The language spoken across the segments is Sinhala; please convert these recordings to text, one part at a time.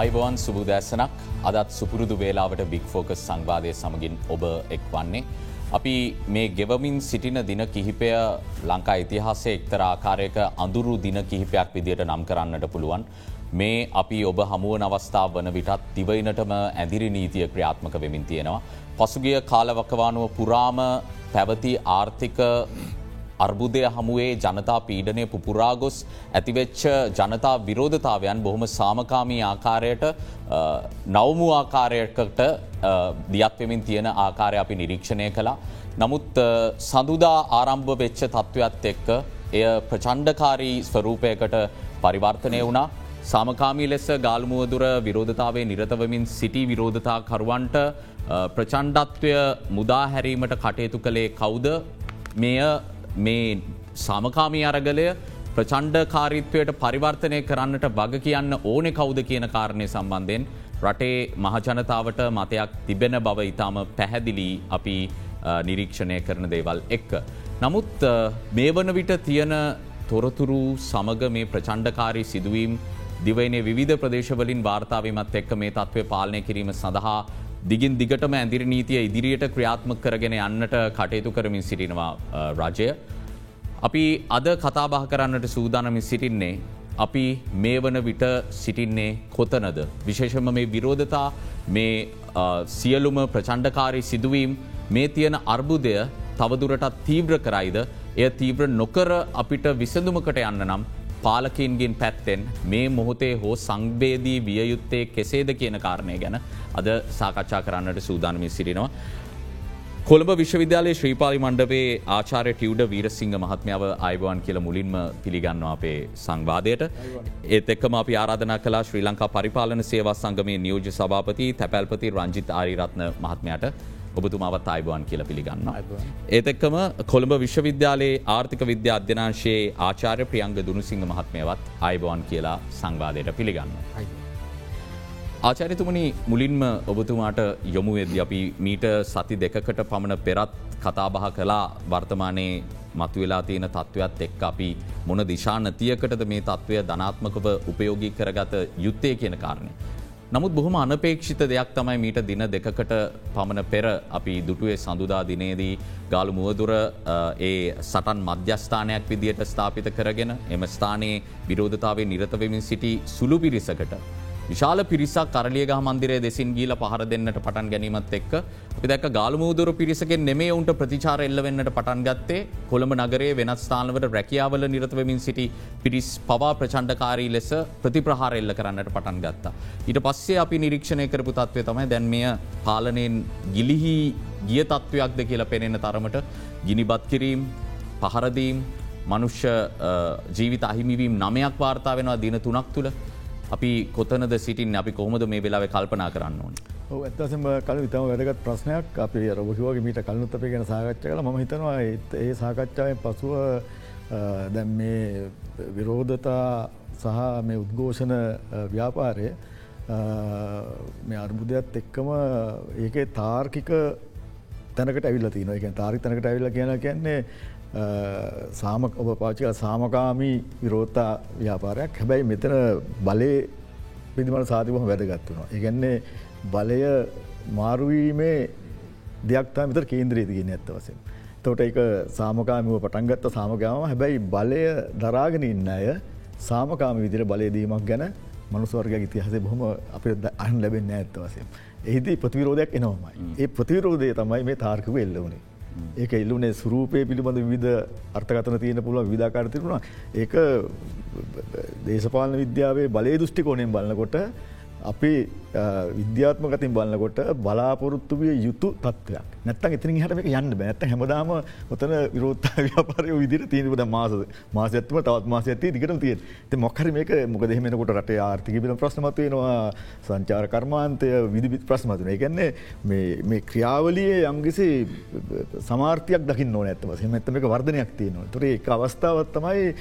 අයිබවන් සුබුදෑසනක් අදත් සුපුරුදු වේලාවට බික් ෆෝකස් සංවාදය සමගින් ඔබ එක් වන්නේ. අපි මේ ගෙවමින් සිටින දින කිහිපය ලංකා ඉතිහාසේ එක්තර ආකාරයක අඳුරු දින කිහිපයක් විදියට නම් කරන්නට පුළුවන්. මේ අපි ඔබ හමුව අවස්ථාව වන විටත් දිවයිනටම ඇදිරි නීතිය ක්‍රියාත්මක වෙමින් තියෙනවා. පසුගිය කාලවකවානුව පුරාම පැවති ආර්ථික අර්බුදය හමුවේ ජනතා පීඩනය පුපුරාගොස් ඇතිවෙච්ච ජනතා විරෝධතාවයන් බොහොම සාමකාමී ආකාරයට නවමු ආකාරයකට දියත්වෙමින් තියෙන ආකාරය අපි නිරීක්ෂණය කළා. නමුත් සඳුදා ආරම්භ වෙච්ච තත්ත්වයක්ත් එක්ක එය ප්‍රචණ්ඩකාරී ස්වරූපයකට පරිවර්තනය වුණා. සාමකාමී ලෙස ගාල්මුවදුර විරෝධතාවේ නිරතවමින් සිටි විරෝධතා කරුවන්ට ප්‍රචණ්ඩත්වය මුදාහැරීමට කටයුතු කළේ කවුද මෙය මේ සාමකාමී අරගලය ප්‍රචණ්ඩ කාරිත්වයට පරිවර්තනය කරන්නට වග කියන්න ඕනෙ කවුද කියන කාරණය සම්බන්ධයෙන් රටේ මහජනතාවට මතයක් තිබෙන බව ඉතාම පැහැදිලි අපි නිරීක්ෂණය කරන දේවල් එක්ක. නමුත් මේ වන විට තියෙන තොරතුරු සමග මේ ප්‍රචණ්ඩකාරී සිදුවීම් දිවයිනේ විධ ප්‍රදේශවලින් වාර්තාවීමත් එක්ක මේ තත්ත්වය පාලනය කිරීම සඳහා දිගින් දිගටම ඇදිරි නීතිය ඉදිරියට ක්‍රියාත්ම කරගෙන යන්නට කටයුතු කරමින් සිටිනවා රජය. අපි අද කතාබහ කරන්නට සූදානමින් සිටින්නේ. අපි මේ වන විට සිටින්නේ කොතනද. විශේෂම මේ විරෝධතා මේ සියලුම ප්‍රචණ්ඩකාරී සිදුවීම් මේ තියෙන අර්බුදය තවදුරටත් තීව්‍ර කරයිද එය තීව්‍ර නොකර අපිට විසඳුමකට යන්න නම් පාලකින්ගෙන් පැත්තෙන් මේ මොහොතේ හෝ සංවේදී වියයුත්තේ කෙසේද කියන කාරණය ගැන අද සාකච්ඡා කරන්නට සූදානමින් සිටිනවා. කොළඹ විශ්වවිද්‍යාලයේ ශ්‍රීපාලි මණ්ඩවේ ආචාරය ටියවඩ වීරසිංහ මහත්මාව අයිබවන් කියල මුලින්ම පිළිගන්නවා අපේ සංවාදයට. ඒත් එක්කම අපි ආරාධනා කලා ශ්‍රී ලංකා පරිපාලන සේවා සංගමේ නියෝජ සභාපති තැපැල්පති රංජිත් ආරිරත්න මහත්මයට ඔබතුමාවත් අයිබවන් කියල පිළිගන්න. ඒත් එක්කම කොළඹ විශ්වවිද්‍යාලයේ ආර්ථික විද්‍යා අධ්‍යනාංශයේ ආචාර්ය ප්‍රියංග දුනුසිංහ මහත්මයවත් අයිබවන් කියලා සංවාදයට පිළිගන්න. ආචාරිතුමනි මුලින්ම ඔබතුමාට යොමු වෙද අපි මීට සති දෙකකට පමණ පෙරත් කතාබහ කලා වර්තමානයේ මතුවෙලා තියෙන තත්ත්වයක් එක් අපි මොන දිශානතියකටද මේ තත්ත්වය ධනාත්මකව උපයෝගී කරගත යුත්තේ කියන කාරණය. නමුත් බොහොම අනපේක්ෂිත දෙයක් තමයි මීට දින දෙකකට පමණ පෙර අපි දුටුවේ සඳුදා දිනේදී ගාලු මුවදුර ඒ සටන් මධ්‍යස්ථානයක් විදියට ස්ථාපිත කරගෙන එම ස්ථානයේ විරෝධතාවේ නිරතවමින් සිටි සුළු පිරිසකට විශාල පිරිසක් කරලියග මන්දිරය දෙසින් ගීල පහර දෙන්නට පටන් ගැනීමත් එක්ක. අපි දැක ගාලමුදුර පිරිසගෙන් නෙමේ උන්ට ප්‍රතිචාර එල්ලවෙන්නට පටන් ගත්තේ. කොළඹ නගරේ වෙනත් ස්ථානවට රැකියාවල නිරතවමින් සිටි පිරිස් පවා ප්‍රචණ්ඩකාරී ලෙස ප්‍රතිප්‍රහාර එල්ල කරන්නට පටන් ගත්තා. ඊට පස්සේ අපි නිරීක්ෂණය කරපු තත්වය තමයි දැන්මය පාලනයෙන් ගිලිහි ගිය තත්ත්වයක්ද කියලා පෙනෙන තරමට ගිනිබත් කිරීම් පහරදීම් මනුෂ්‍ය ජීවිත අහිමිවීම් නමයක් වාර්තා වෙනවා දින තුනක් තුළ. අපි කොතනද සිටින් අපි කොහොමද මේ වෙලාව කල්පනා කරන්න ඕන. ඇත්තසම කල විතම වැදගත් ප්‍රශ්නයක්. අපි රොබහිවගේ මීට කලනුත් අපේ ගැන සාකච්ඡ කල ම හිතනවා ඒ සාකච්ඡාවෙන් පසුව දැම් මේ විරෝධතා සහ මේ උද්ඝෝෂණ ව්‍යාපාරය මේ අර්බුදයක්ත් එක්කම ඒකේ තාර්කික තැනකට ඇවිල්ල තින එක තාරි තැනකට ඇවිල්ල කියන කියන්නේ සාම ඔබ පාචික සාමකාමී විරෝත්තා ව්‍යාපාරයක් හැබැයි මෙතන බලය පිදිමට සාතිබහ වැදගත්වනවා. ඉගන්නේ බලය මාරුවීමේ දෙයක්තා මෙතර කේන්ද්‍රේතිගෙන ඇත්ත වසෙන්. තොට එක සාමකාමිව පටන්ගත්ත සාමකාම හැබැයි බලය දරාගෙන ඉන්න අය සාමකාම විදිර බලයදීමක් ගැන මනුස්වර්ග ඉතිහසේ බොහොම අප අහන් ලැබෙන්න ඇත්ත වසෙන්. එහිදී ප්‍රතිවිරෝධයක් එනවමයි. ඒ ප්‍රතිවිරෝධය තමයි මේ තාර්කව එල්ලවනේ. ඒක එල්ලුනේ සුරූපය පිළිබඳ විධ අර්ථකතන තියෙන පුළුව විධාකාරතිරුණා ඒක දේශපාලන විද්‍යාවේ බලය දෘෂ්ටි කෝණයෙන් බලන්නකොට අපි විද්‍යාත්මකතින් බලන්නකොට බලාපොරොත්තු විය යුතු තත්වයක් නැත්තන් ඉතින් හටක යන්න බැනැත්ත හැමදාම ඔතන විරෝත්තා ව්‍යාපාරය විදිර තියනපද මාස මාසඇත්ම තවත් මාස ඇති දිගට තිය ති මොක්හර මේක මොක දෙහෙමෙනකොට රට ආර්ථික බිල ප්‍රශ්නමත්වයෙනවා සංචාර කර්මාන්තය විදිබිත් ප්‍රශ්මතුන එකන්නේ මේ ක්‍රියාවලිය යම්ගිසි සමාර්ථයක් දකින්න ඕන ඇත්තව හෙමඇත්තම එක වර්ධනයක් තියෙනවා තුරේ එක අවස්ථාවත් තමයි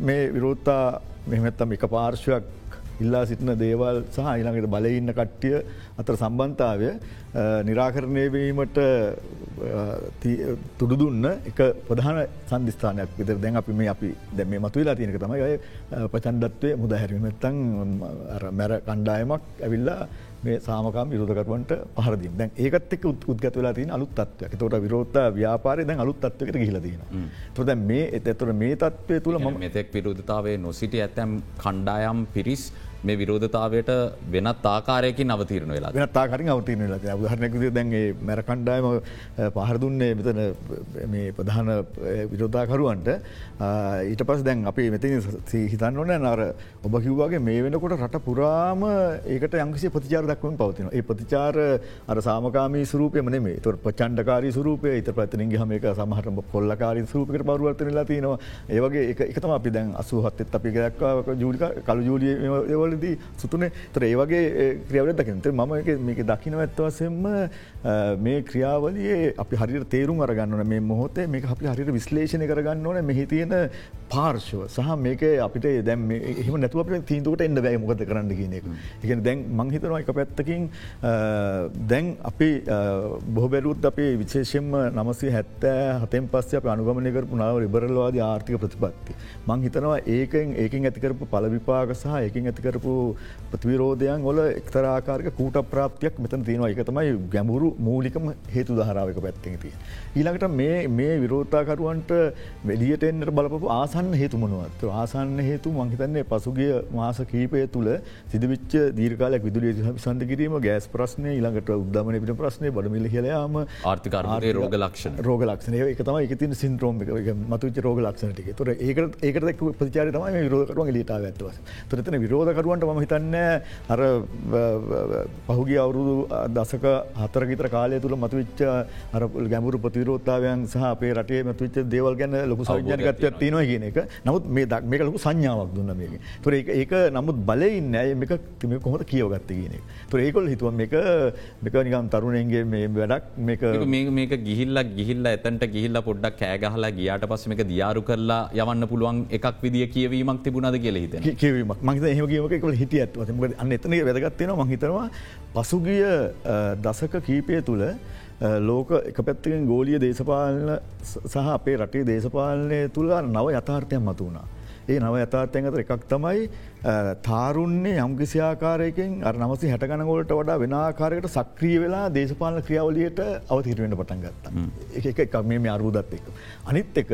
මේ විරෝත්තා මෙහමැත්තම එක පාර්ශවයක් ඉල්ලා සිටින දේවල් සහ ඊළඟට බලඉන්න කට්ටිය අතර සම්බන්ධාවය නිරාකරණය වීමට තුඩු දුන්න එක ප්‍රධාන සන්ධස්ථානයක් විතර දැන් අපි මේ අපි දැම මතුවෙලා තියෙනක තමයි ඔය ප්‍රචන්ඩත්වය මුද හැරීමත්තං මැර කණ්ඩායමක් ඇවිල්ලා මේ සාමකම් විරෝධකරුවන්ට පහරදින් දැන් ඒකත් එක් උද්ගත වෙලා තින අලුත් තත්වයක් තොට විරෝධ ව්‍යාපාරය දැන් අලුත් තත්වකට ගහිලදන තොද මේ එතතුර මේ තත්වය තුළ ම මෙතෙක් විරෝධතාවේ නොසිට ඇතැම් කණ්ඩායම් පිරිස් මේ විරෝධතාවයට වෙනත් ආකාරයකින් අවතීරණ වෙලා වෙන තාකරින් අවතීරණ වෙලා උදහරනැකද දැන්ගේ මැර කණ්ඩායම පහරදුන්නේ මෙතන මේ ප්‍රධාන විරෝධාකරුවන්ට. ඊට පස් දැන් අපි මෙතින් හිතන්න ඕන නර ඔබ කිව්වාගේ මේ වෙනකොට රට පුරාම ඒකට යංකිසි ප්‍රතිචාර දක්වම පවතින ඒ ප්‍රතිචාර අර සාමකාමී සරූපයම නෙමේ තුර ප්‍රචන්්ඩකාරී සරූපය ඉත ප්‍රතිනින්ගේ හමක සමහට කොල්ලකාරී සරූපකට පරුවර්තනලා තිනවා ඒවගේ එකතම අපි දැන් අසුහත්තත් අපි ගක්වා ජූලික කළු ජූලිය වලදී සුතුනේ. තර ඒවගේ ක්‍රියාවට දකිනත මම මේක දකිනව ඇත්තවසෙන්ම මේ ක්‍රියාවලියේ අපි හරි තේරුම් අරගන්නන මේ මොහොතේ මේ අපි හරිට විශ්ලේෂණය කරගන්න ඕන. මෙහි තියෙන පාර්ශව සහ මේක අපිට දැම් එහම නැතුව අපට තීන්දුවට එන්න බැයි මොකද කරන්න කියන එක. එකන දැන් මංහිතනවා එක පැත්තකින් දැන් අපි බොහබැලුත් අපේ විශේෂෙන්ම නමසේ හැත්තෑ හතෙන් පස්ස අප අනුගමනය කරපු නාව රිබරලවාද ආර්ථික ප්‍රතිපත්ති. මං හිතනවා ඒකෙන් ඒකින් ඇතිකරපු පලවිපාක සහ ඒකින් ඇතිකරපු ප්‍රතිවිරෝධයන් ඔල එක්තරාකාරක කූට ප්‍රාප්තියක් මෙතන තියෙනවා. එක තමයි ගැඹුරු මූලිකම හේතු දහරාවක පැත්තිෙන තිය. ඊළඟට මේ මේ විරෝධතාකරුවන්ට වෙලියට එන්නට බලපු ආසන්න හේතුමනුවත් ආසන්න හේතු මංහිතන්නේ පසුගිය මාස කීපය තුළ සිදුවිච්ච දීර්කාලයක් විදුලිය සන්ධ කිරීම ගෑස් ප්‍රශ්නය ඊළඟට උද්දමන පිට ප්‍රශ්නය බඩමිල හලයාම ආර්ථිකාරය රෝග ලක්ෂණ. රෝග ලක්ෂණය එක තම එක. තින සින්ද්‍රෝම මතුච රෝග ලක්ෂණටික තුර ඒකට ඒකට ප්‍රචාර තම විරෝධකරුවන් ලිටා ඇත්වස තුරතන විරෝධකරුවන්ට ම හිතන්න අර පහුගේ අවුරුදු දසක හතරගිතර කාලය තුළ මතුවිච්ච අර ගැඹුරු ප්‍රතිරෝත්තාවයන් සහ අපේ රටේ මතුවිච්ච දේවල් ගැන ලොකු සෞඥානිකත්වයක් තියෙනවා. කියන එක. නමුත් මේ දක් මේක ලොකු සංඥාවක් දුන්න මේක තුර ඒක නමුත් බලයින්න ඇය මේක තිම කොහොට කියවගත්ත කියන එක. තුර ඒකොල් හිතුව මේක මේක නිකම් තරුණයන්ගේ මේ වැඩක් මේක මේක ගිහිල්ල ගිහිල්ල එතන්ට ගිහිල්ල පොඩ්ඩක් කෑගහලා ගියාට පස්ස මේක දියාරු කරලා යවන්න පුළුවන් එකක් විදිිය කියවීමක් තිබුණද කියල හිත කියවීමක්. මහිත හමගේමක හිටිය ඇත්ව අන්න එතන වැදගත්වෙන මහිතනවා පසුගිය දසක කීපය තුළ ලෝක එක පැත්තකින් ගෝලිය දේශපාලන සහ අපේ රටේ දේශපාලනය තුළ නව යථාර්ථයක් මතු වුණා. ඒ නව යථාර්ථයන් අතර එකක් තමයි තාරුන්නේ යම්කිසිආකාරයකින් අර නමසි හැටගනගොලට වඩා වෙනකාරයට සක්‍රිය වෙලා දේශපාලන ක්‍රියාවලියට අවතිරුවෙන්ට පටන් ගත්තා. එක එකක් මේ අරුදත් එක්. අනිත් එක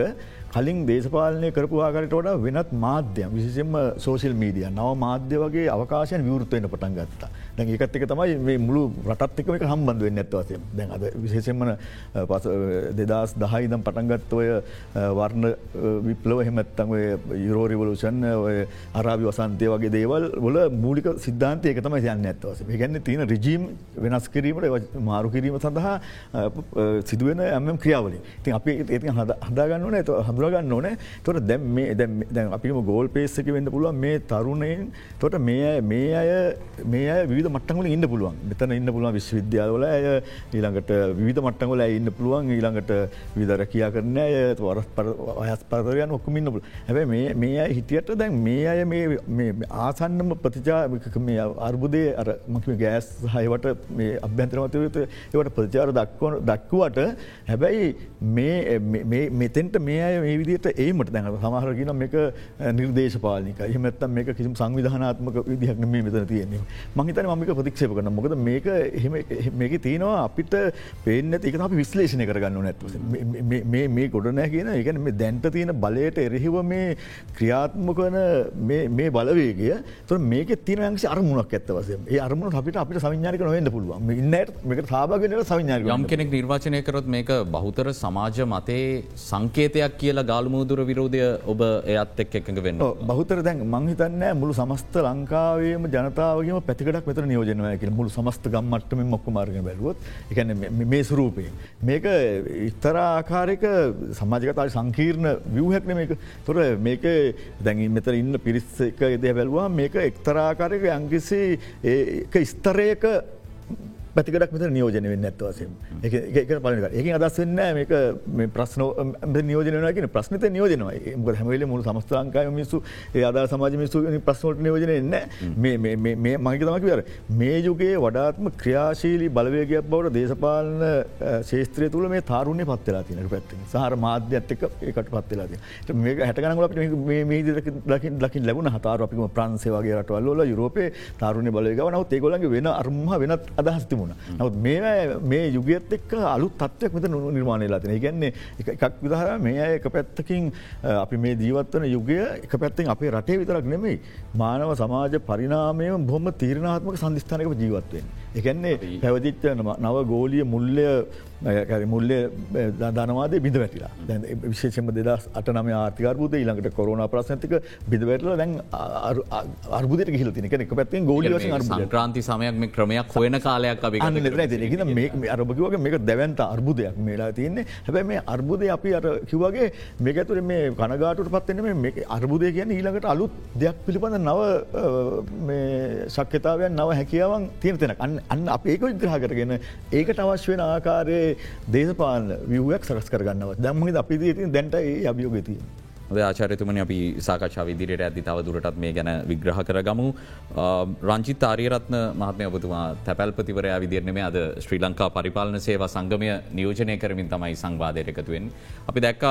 කලින් දේශපාලනය කරපු ආකාරයට වඩා වෙනත් මාධ්‍යම් විශෂෙන්ම සෝසිල් මීඩිය නව මාධ්‍ය වගේ අවකාශයන් විවෘත්තවෙන්න පටන් ගත්තා. දැන් ඒකත් එක තමයි මේ මුළු රටත්ක එක හම්බන්ද වෙන්න ඇත්වසය දැන් අද විශේෂෙන්මන පස දෙදස් දහයිදම් පටන්ගත්තවය වර්ණ විප්ලව හෙමත්තන් යුරෝරිවලූෂන් ඔය අරාවි වසන්තය වගේ දේවල් වල මූලික සිද්ධාන්තය එක තමයි යන්න ඇත්වස ගැන්න තියෙන රිජීම් වෙනස් කිරීමට මාරු කිරීම සඳහා සිදුවෙන ඇම ක්‍රියාවලින් ති අපි ඒ හදාගන්න ඕන හඳුර හඳුරගන්න ඕන. තොට දැම් මේ දැන් අපිම ගෝල් පේස්සක වෙන්න පුළුවන් මේ තරුණයෙන්. තොට මේ මේ අය මේ අය විධ මට්ටගල ඉන්න පුළුවන්. මෙතන ඉන්න පුළුවන් විශ්වවිද්‍යාවල ඇය ඊළඟට විධ මට්ටගල ඉන්න පුළුවන් ඊළඟට විදර කියා කරන අය වරස් පර අයස් පරතරයන් ඔක්කම ඉන්න පුල හැබ මේ අය හිටියට දැන් මේ අය මේ ආසන්නම ප්‍රතිචාක මේ අර්බුදය අර මකිම ගෑස් හයවට මේ අභ්‍යන්තරමතවත ඒවට ප්‍රචාර දක්වන දක්වට හැබැයි මේ මෙතෙන්ට මේ අය මේ විදිට ඒමට දැන සමහරගෙන මේක නිර්දේශපාලික එහමත්තම් මේක කිසිම සංවිධානාත්මක විදිහක් මේ මෙතන තියෙන්නේ. මහිතන මමික ප්‍රතික්ෂප කරන මොකද මේක මේක තියෙනවා අපිට පේන ඒක අපි විශ්ලේෂණය කරගන්න නැත්ව මේ ගොඩනෑ කියන එකන මේ දැන්ට තියෙන බලයට එරෙහිව මේ ක්‍රියාත්මකන මේ බලවේගය. තු මේක තිනංශ අරමුණක් ඇත්තවස ඒ අරමුණ අපිට අපිට සවිඥානික නොවෙන්න පුළුවන්. ඉන්නට මේක සාභගෙනට සවිඥානික යම් කෙනෙක් නිර්වාචනය කරොත් මේක බහුතර සමාජ මතේ සංකේතයක් කියලා ගාල්මුදුර විරෝධය ඔබ එයත් එක් එකඟ වෙන්න බහතර දැන් මංහිතන්න මුළු සමස්ත ලංකාවේම ජනතාවගේ පැතිකටක් මෙතර නියෝජනය කියෙන මුළු සමස්ත ගම්මටම මොක්ක මාර්ග බැලුවොත් එකන මේ සුරූපයෙන්. මේක ඉත්තරාආකාරයක සමාජකතා සංකීර්ණ වියහක්න මේක තොර මේක දැඟින් මෙතර ඉන්න පිරිස් එක එදය බැලවා මේක එක්තරාකාරයක යංකිසි ස්තරයක පැතිකටක් මෙත නියෝජන වෙන්න ඇත්වසම එක පලක එක අදස් වෙන්න මේක ප්‍රශ්න නියෝජනයන ප්‍රශ්නත නියෝජනවා ම හැමල මුළු සමස්ථාංකාය මිසු අදා සමාජ මිසු ප්‍රශ්නට නියෝජන එන්න මේ මහික තමක වර මේ යුගේ වඩාත්ම ක්‍රියාශීලී බලවේගයක් බවට දේශපාලන ශේත්‍රය තුළ මේ තාරුණය පත්වෙලා තිනක පැත්ති සහර මාධ්‍යත්තක එකට පත්වෙලා මේ හැටගනගලට මේ දකින් ලැබුණ. හතාර අපිම ප්‍රන්සේ වගේ රටවල්ල යුරෝපේ තාරුණය බලගව නවත් ඒගොලගේ වෙන අරම වෙනත් අදහස් තිබුණ නවත් මේ මේ යුගයත් එක් අලු තත්වයක් මෙත නො නිර්මාණය ලාතින ගැන්නේ එකක් විදහර මේ අය එක පැත්තකින් අපි මේ ජීවත්වන යුගය එක පැත්තෙන් අපේ රටේ විතරක් නෙමෙයි මානව සමාජ පරිනාමය බොහොම තීරණාත්මක සන්ධස්ථානක ජීවත්වෙන්. එකන්නේ පැවදිච්ච නව ගෝලිය මුල්ලය මුල්ලේ ධනවාදේ බිඳ වැටිලා. දැ විශේෂම දෙදස් අට නම ආර්තිකරබුද ඊළඟට කොරුණ ප්‍රශ්නතික බිඳවැටල දැන් අර්බුදට හිල තිනක එක පැත්තෙන් ගෝලි ක්‍රාන්ති සමයක් මේ ක්‍රමයක් හොයන කාලයක් අපි අරබකිවගේ මේක දැවන්ත අර්බුදයක් මේලා තියන්නේ. හැබැ මේ අර්බුදය අපි අර කිවගේ මේකතුර මේ කනගාටට පත්වන්න මේ අර්බුදය කියන ඊළඟට අලුත් දෙයක් පිළිබඳ නව ශක්්‍යතාවයන් නව හැකියාවන් තියෙනතෙන අන්න අප ඒක විග්‍රහ කරගෙන ඒකට අවශ්‍ය වෙන ආකාරයේ දේශපාල වියුවක් සකස් කරගන්නව දැම්මහි අපි දී දැන්ට ඒ අභියෝගතිය. ආචාරතුමන අපි සාකච්ඡා විදිරයට ඇති තව දුරටත් මේ ගැන විග්‍රහ කර ගමු. රංචිත් ආරියරත්න මහත්මය ඔබතුමා තැපැල්පතිවරයා විදිරනම අද ශ්‍රී ලංකා පරිපාලන සේවා සංගමය නියෝජනය කරමින් තමයි සංවාධයට එකතුවෙන්. අපි දැක්ක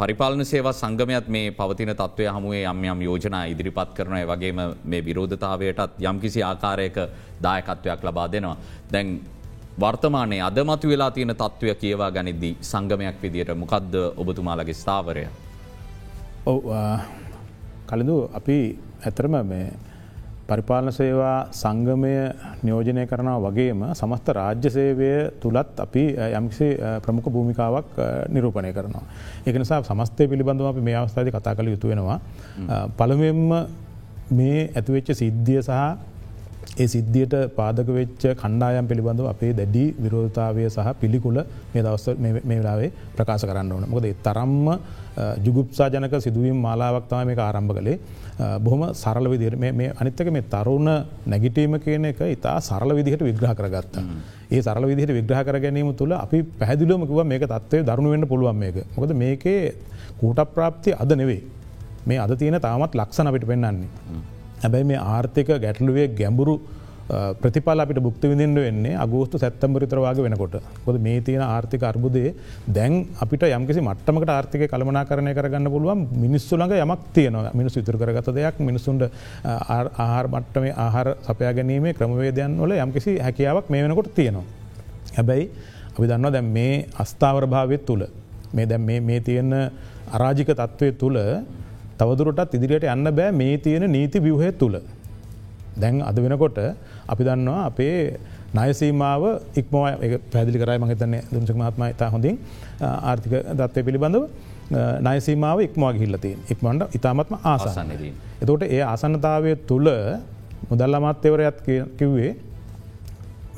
පරිපාලන සේවා සංගමයත් මේ පවතින තත්වය හමුවේ යම් යම් යෝජනා ඉදිරිපත් කරනය වගේම මේ විරෝධතාවයටත් යම්කිසි ආකාරයක දායකත්වයක් ලබා දෙනවා. දැන් වර්තමානයේ අදමතු වෙලා තියෙන තත්ත්වය කියවා ගනිද්දී සංගමයක් විදියට මොකක්ද ඔබතුමාලගේ ස්ථාවරය. ඔව කලඳු අපි ඇතරම මේ පරිපාලන සේවා සංගමය නියෝජනය කරනවා වගේම සමස්ත රාජ්‍ය සේවය තුළත් අපි යම්කිසි ප්‍රමුඛ භූමිකාවක් නිරූපණය කරනවා. එක නිසා සමස්තය පිළිබඳව අපි මේ අවස්ථාද කතා කළ යුතු වෙනවා. පළමෙන්ම මේ ඇතිවෙච්ච සිද්ධිය සහ ඒ සිද්ධියට පාදක වෙච්ච කණ්ඩායම් පිළිබඳව අපේ දැඩි විරෝධතාවය සහ පිළිකුල මේ දවස්ස මේ වෙලාවේ ප්‍රකාශ කරන්න ඕන. මොකද තරම්ම ජුගුප්සා ජනක සිදුවීම් මාලාවක්තම මේ ආරම්භ කළේ. බොහොම සරල විදිර මේ අනිත්තක මේ තරුණ නැගිටීම කියන එක ඉතා සරල විදිහට විග්‍රහ කරගත්තා. ඒ සරල විදිහට විග්‍රහ කර ගැනීම තුළ අපි පැදිලුවමකිව මේක තත්වය දරුණු වෙන්න පුළුවන් මේක. මොකද මේකේ කූට ප්‍රාප්ති අද නෙවේ මේ අද තියෙන තාමත් ලක්ෂණ අපිට පෙන්න්නන්නේ. හැබැයි මේ ආර්ථික ගැටලුවේ ගැඹුරු ප්‍රතිඵල අපිට බුක්ති විඳින්ට වෙන්නේ අගෝස්තු සැත්තම්බරිතරවාගේ වෙනකොට. කොද මේ තියෙන ආර්ථික අර්බුදේ දැන් අපිට යම්කිසි මට්ටමට ආර්ථික කළමනා කරණය කරගන්න පුළුවන්. මිනිස්සුළඟ යමක් තියනවා. මිනිස් විතුර කරගත දෙයක් මිනිසුන්ට ආහාර මට්ටම ආහාර සපයා ගැනීමේ ක්‍රමවේදයන් වල යම්කිසි හැකියාවක් මේ වෙනකොට තියෙනවා. හැබැයි අපි දන්නවා දැම් මේ අස්ථාවර භාවත් තුළ මේ දැම් මේ තියෙන අරාජික තත්ත්වය තුළ තවදුරටත් ඉදිරියට යන්න බෑ මේ තියෙන නීති විවහය තුළ. දැන් අද වෙනකොට අපි දන්නවා අපේ නයසීමාව ඉක්මෝ පැදිලි කරයි මහිතන්නේ දුම්සක මහත්ම ඉතා හොඳින් ආර්ථික දත්වය පිළිබඳව නයසීමාව ඉක්මවා ගිල්ලතින් ඉක්මන්ට ඉතාමත්ම ආසන්නදී. එතකොට ඒ ආසන්නතාවය තුළ මුදල් අමාත්‍යවරයත් කිව්වේ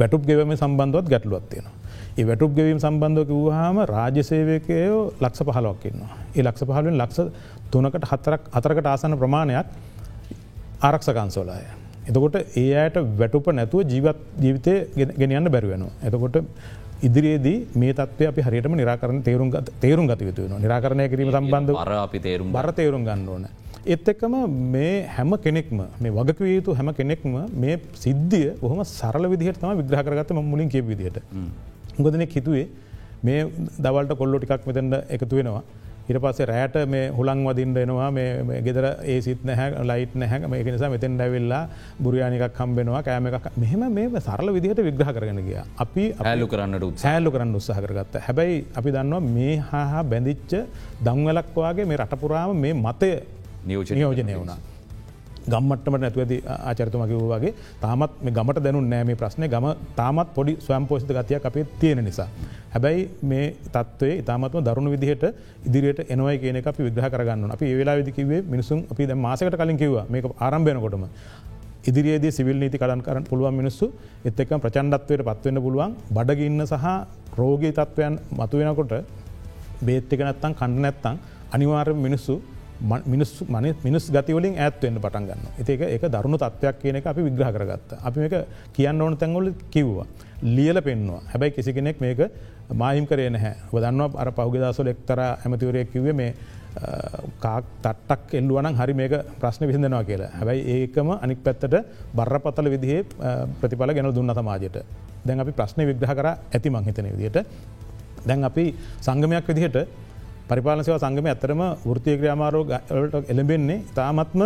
වැටුප් ගෙවම සම්බන්ධවත් ගැටලුවත් තියෙනවා. ඒ වැටුප් ගෙවීම සම්බන්ධව කිව්හම රාජ්‍යසේවකයෝ ලක්ෂ පහලොක්කින්නවා. ඒ ලක්ෂ පහලුවෙන් ලක්ෂ තුනකට හතරක් අතරකට ආසන ප්‍රමාණයක් ආරක්ෂකන්සෝලාය. එතකොට ඒ අයට වැටුප නැතුව ජීවත් ජීවිතය ගෙනයන්න බැරිවෙනවා. එතකොට ඉදිරියේදී මේ තත්ව අපි හරියටම නිරාකරන තේරුම් තේරුම් ගත යුතු වෙන නිරාකරණය කිරීම සම්බන්ධ අර අපි තේරුම් බර තේරුම් ගන්න ඕන. එත් එක්කම මේ හැම කෙනෙක්ම මේ වගකවිය යුතු හැම කෙනෙක්ම මේ සිද්ධිය ඔහොම සරල විදිහට තම විග්‍රහ කරගත්ත මුලින් කිය විදිහට. ගොදනෙක් හිතුවේ මේ දවල්ට කොල්ලො ටිකක් මෙතැට එකතු වෙනවා ඉට පස්සේ රෑට මේ හුළං වදින්ට එනවා මේ ගෙදර ඒ සිත් නැහැ ලයිට් නැහැ. මේක නිසා මෙතෙන් ඩැවෙල්ලා බුරයානිකක් කම්බෙනවා කෑම එකක්. මෙහෙම මේ සරල විදිහට විග්‍රහ කරගෙන ගිය. අපි ඇලු කරන්නට සෑල්ලු කරන්න උත්සාහ කරගත්ත. හැබැයි අපි දන්නවා මේ හා බැඳිච්ච දංවලක්වාගේ මේ රටපුරාම මේ මතය නියෝජනය වුණා. ගම්මටමට නැතුවද ආචරතුම කිව් වගේ තාමත් මේ ගමට දැනු නෑ මේ ප්‍රශ්නය ගම තාමත් පොඩි ස්වයම් පෝෂිත ගතියක් අපේ තියෙන නිසා. හැබැයි මේ තත්වේ ඉතාමත්ම දරුණු විදිහට ඉදිරියට එනවයි කියන අපි විග්‍රහ කරගන්න අපි ඒවෙලා විදිකිවේ මිනිසුන් අපි ද මාසකට කලින් කිව මේ ආරම්භයනකොටම. ඉදිරියේදී සිවිල් නීති කඩන් කරන්න පුළුවන් මිනිස්සු එත්තක ප්‍රචන්ඩත්වයට පත්වන්න පුළුවන් බඩගඉන්න සහ රෝගී තත්ත්වයන් මතුවෙනකොට බේත්තක නැත්තන් කණ්ඩ නැත්තං අනිවාර්ය මිනිස්සු මිනිස් මන මිනිස් ගතිවලින් ඇත්වෙන්න්න පටන් ගන්න ඒක එක දරුණු තත්වයක් කියන එක අපි විග්‍රහ කරගත්ත. අපි මේක කියන්න ඕන තැන්ගොල කිව්වා. ලියල පෙන්වා හැබැයි කිසි කෙනෙක් මේක මාහිම් කරේ නැහැ. දන්නවා අර පහුගෙදසල එක්තර ඇමතිවරයක් කිවේ මේ කාක් තට්ටක් එල්ලුවනම් හරි මේක ප්‍රශ්න විසිදෙනවා කියලා. හැබැයි ඒකම අනික් පැත්තට බරපතල විදිහේ ප්‍රතිඵල ගැන දුන්න සමාජයට. දැන් අපි ප්‍රශ්න විග්‍රහ කර ඇති මංහිතන විදියට දැන් අපි සංගමයක් විදිහට පරිපාලනසව සංගම ඇතරම වෘතිය ක්‍රියාමාරෝගලට එළඹෙන්නේ ඉතාමත්ම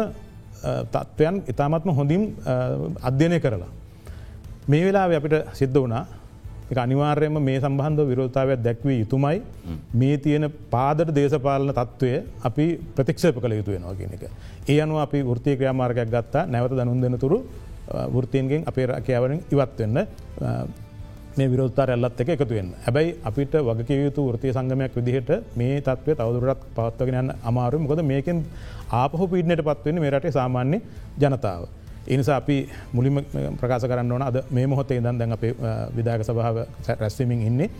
තත්ත්වයන් ඉතාමත්ම හොඳින් අධ්‍යනය කරලා. මේ වෙලා අපිට සිද්ධ වනා එක අනිවාර්යම මේ සම්බන්ධ විරෝධතාවයක් දැක්වී යුතුමයි මේ තියෙන පාදට දේශපාලන තත්ත්වය අපි ප්‍රතික්ෂප කළ යුතු වෙනවා කියන එක. ඒ අනුව අපි ෘතිය ක්‍රියාමාර්ගයක් ගත්තා නැවත දනුන් දෙන තුරු වෘතියන්ගෙන් අපේ රැකයාවරින් ඉවත්වෙන්න මේ විරෝධතාර ඇල්ලත් එක එකතුවෙන් හැබැයි අපිට වගකිව යුතු ෘතිය සංගමයක් විදිහට මේ තත්ව තවදුරටත් පවත්වගෙන අමාරු මොකද මේකෙන් ආපහු පිඩ්නට පත්වවෙන්න මේ රටේ සාමාන්‍ය ජනතාව. එනිසා අපි මුලිම ප්‍රකාශ කරන්න ඕන අද මේ මොහොතේ දන් දැන් අපේ විදාග සභාව රැස්වමින් ඉන්නේ.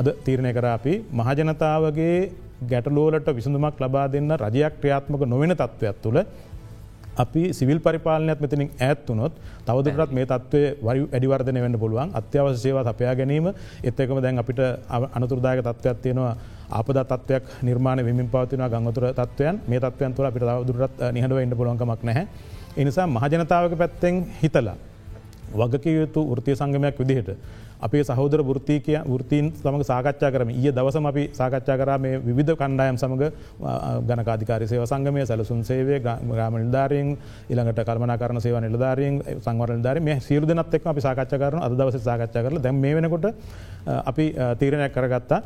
අද තීරණය කර අපි මහජනතාවගේ ගැටලෝලට විසඳුමක් ලබා දෙන්න රජයක් ක්‍රියාත්මක නොවෙන තත්ත්වයක් තුළ අපි සිවිල් පරිපාලනයක් මෙතනින් ඇත්තුනොත් තවදුරටත් මේ තත්වය වරි වැඩිවර්ධන වෙන්න පුළුවන්. අත්‍යවශ්‍ය සේවා සපයා ගැනීම එත්තකම දැන් අපිට අනතුරදායක තත්ත්වයක් තියෙනවා. ආපද තත්වයක් නිර්මාණ විමින් පවතින ගංගතුර තත්වයන් මේ තත්වයන් තුළ අපිට තවදුරත් නිහඬව ඉන්න පුළුවන්කමක් නැහැ. එනිසා මහජනතාවක පැත්තෙන් හිතලා වගකිව යුතු ෘතිය සංගමයක් විදිහට අපේ සහෝදර ෘතිකය ෘතීන් සමඟ සාකච්ඡා කරම ඒ දවසම අපි සාකච්ඡා කරා මේ විධ කණ්ඩායම් සමඟ ගනකාධිකාරි සේව සංගමය සැලසුන් සේවේ ග්‍රාම නිධාරයෙන් ඉළඟට කල්මනා කරන සේව නිලධාරයෙන් සංවර නිධාර මේ සිරදනත් එක් අපි සාකච්ඡා කරන අද දවස සාකච්ඡා කරල දැම් මේ වෙනකොට අපි තීරණයක් කරගත්තා.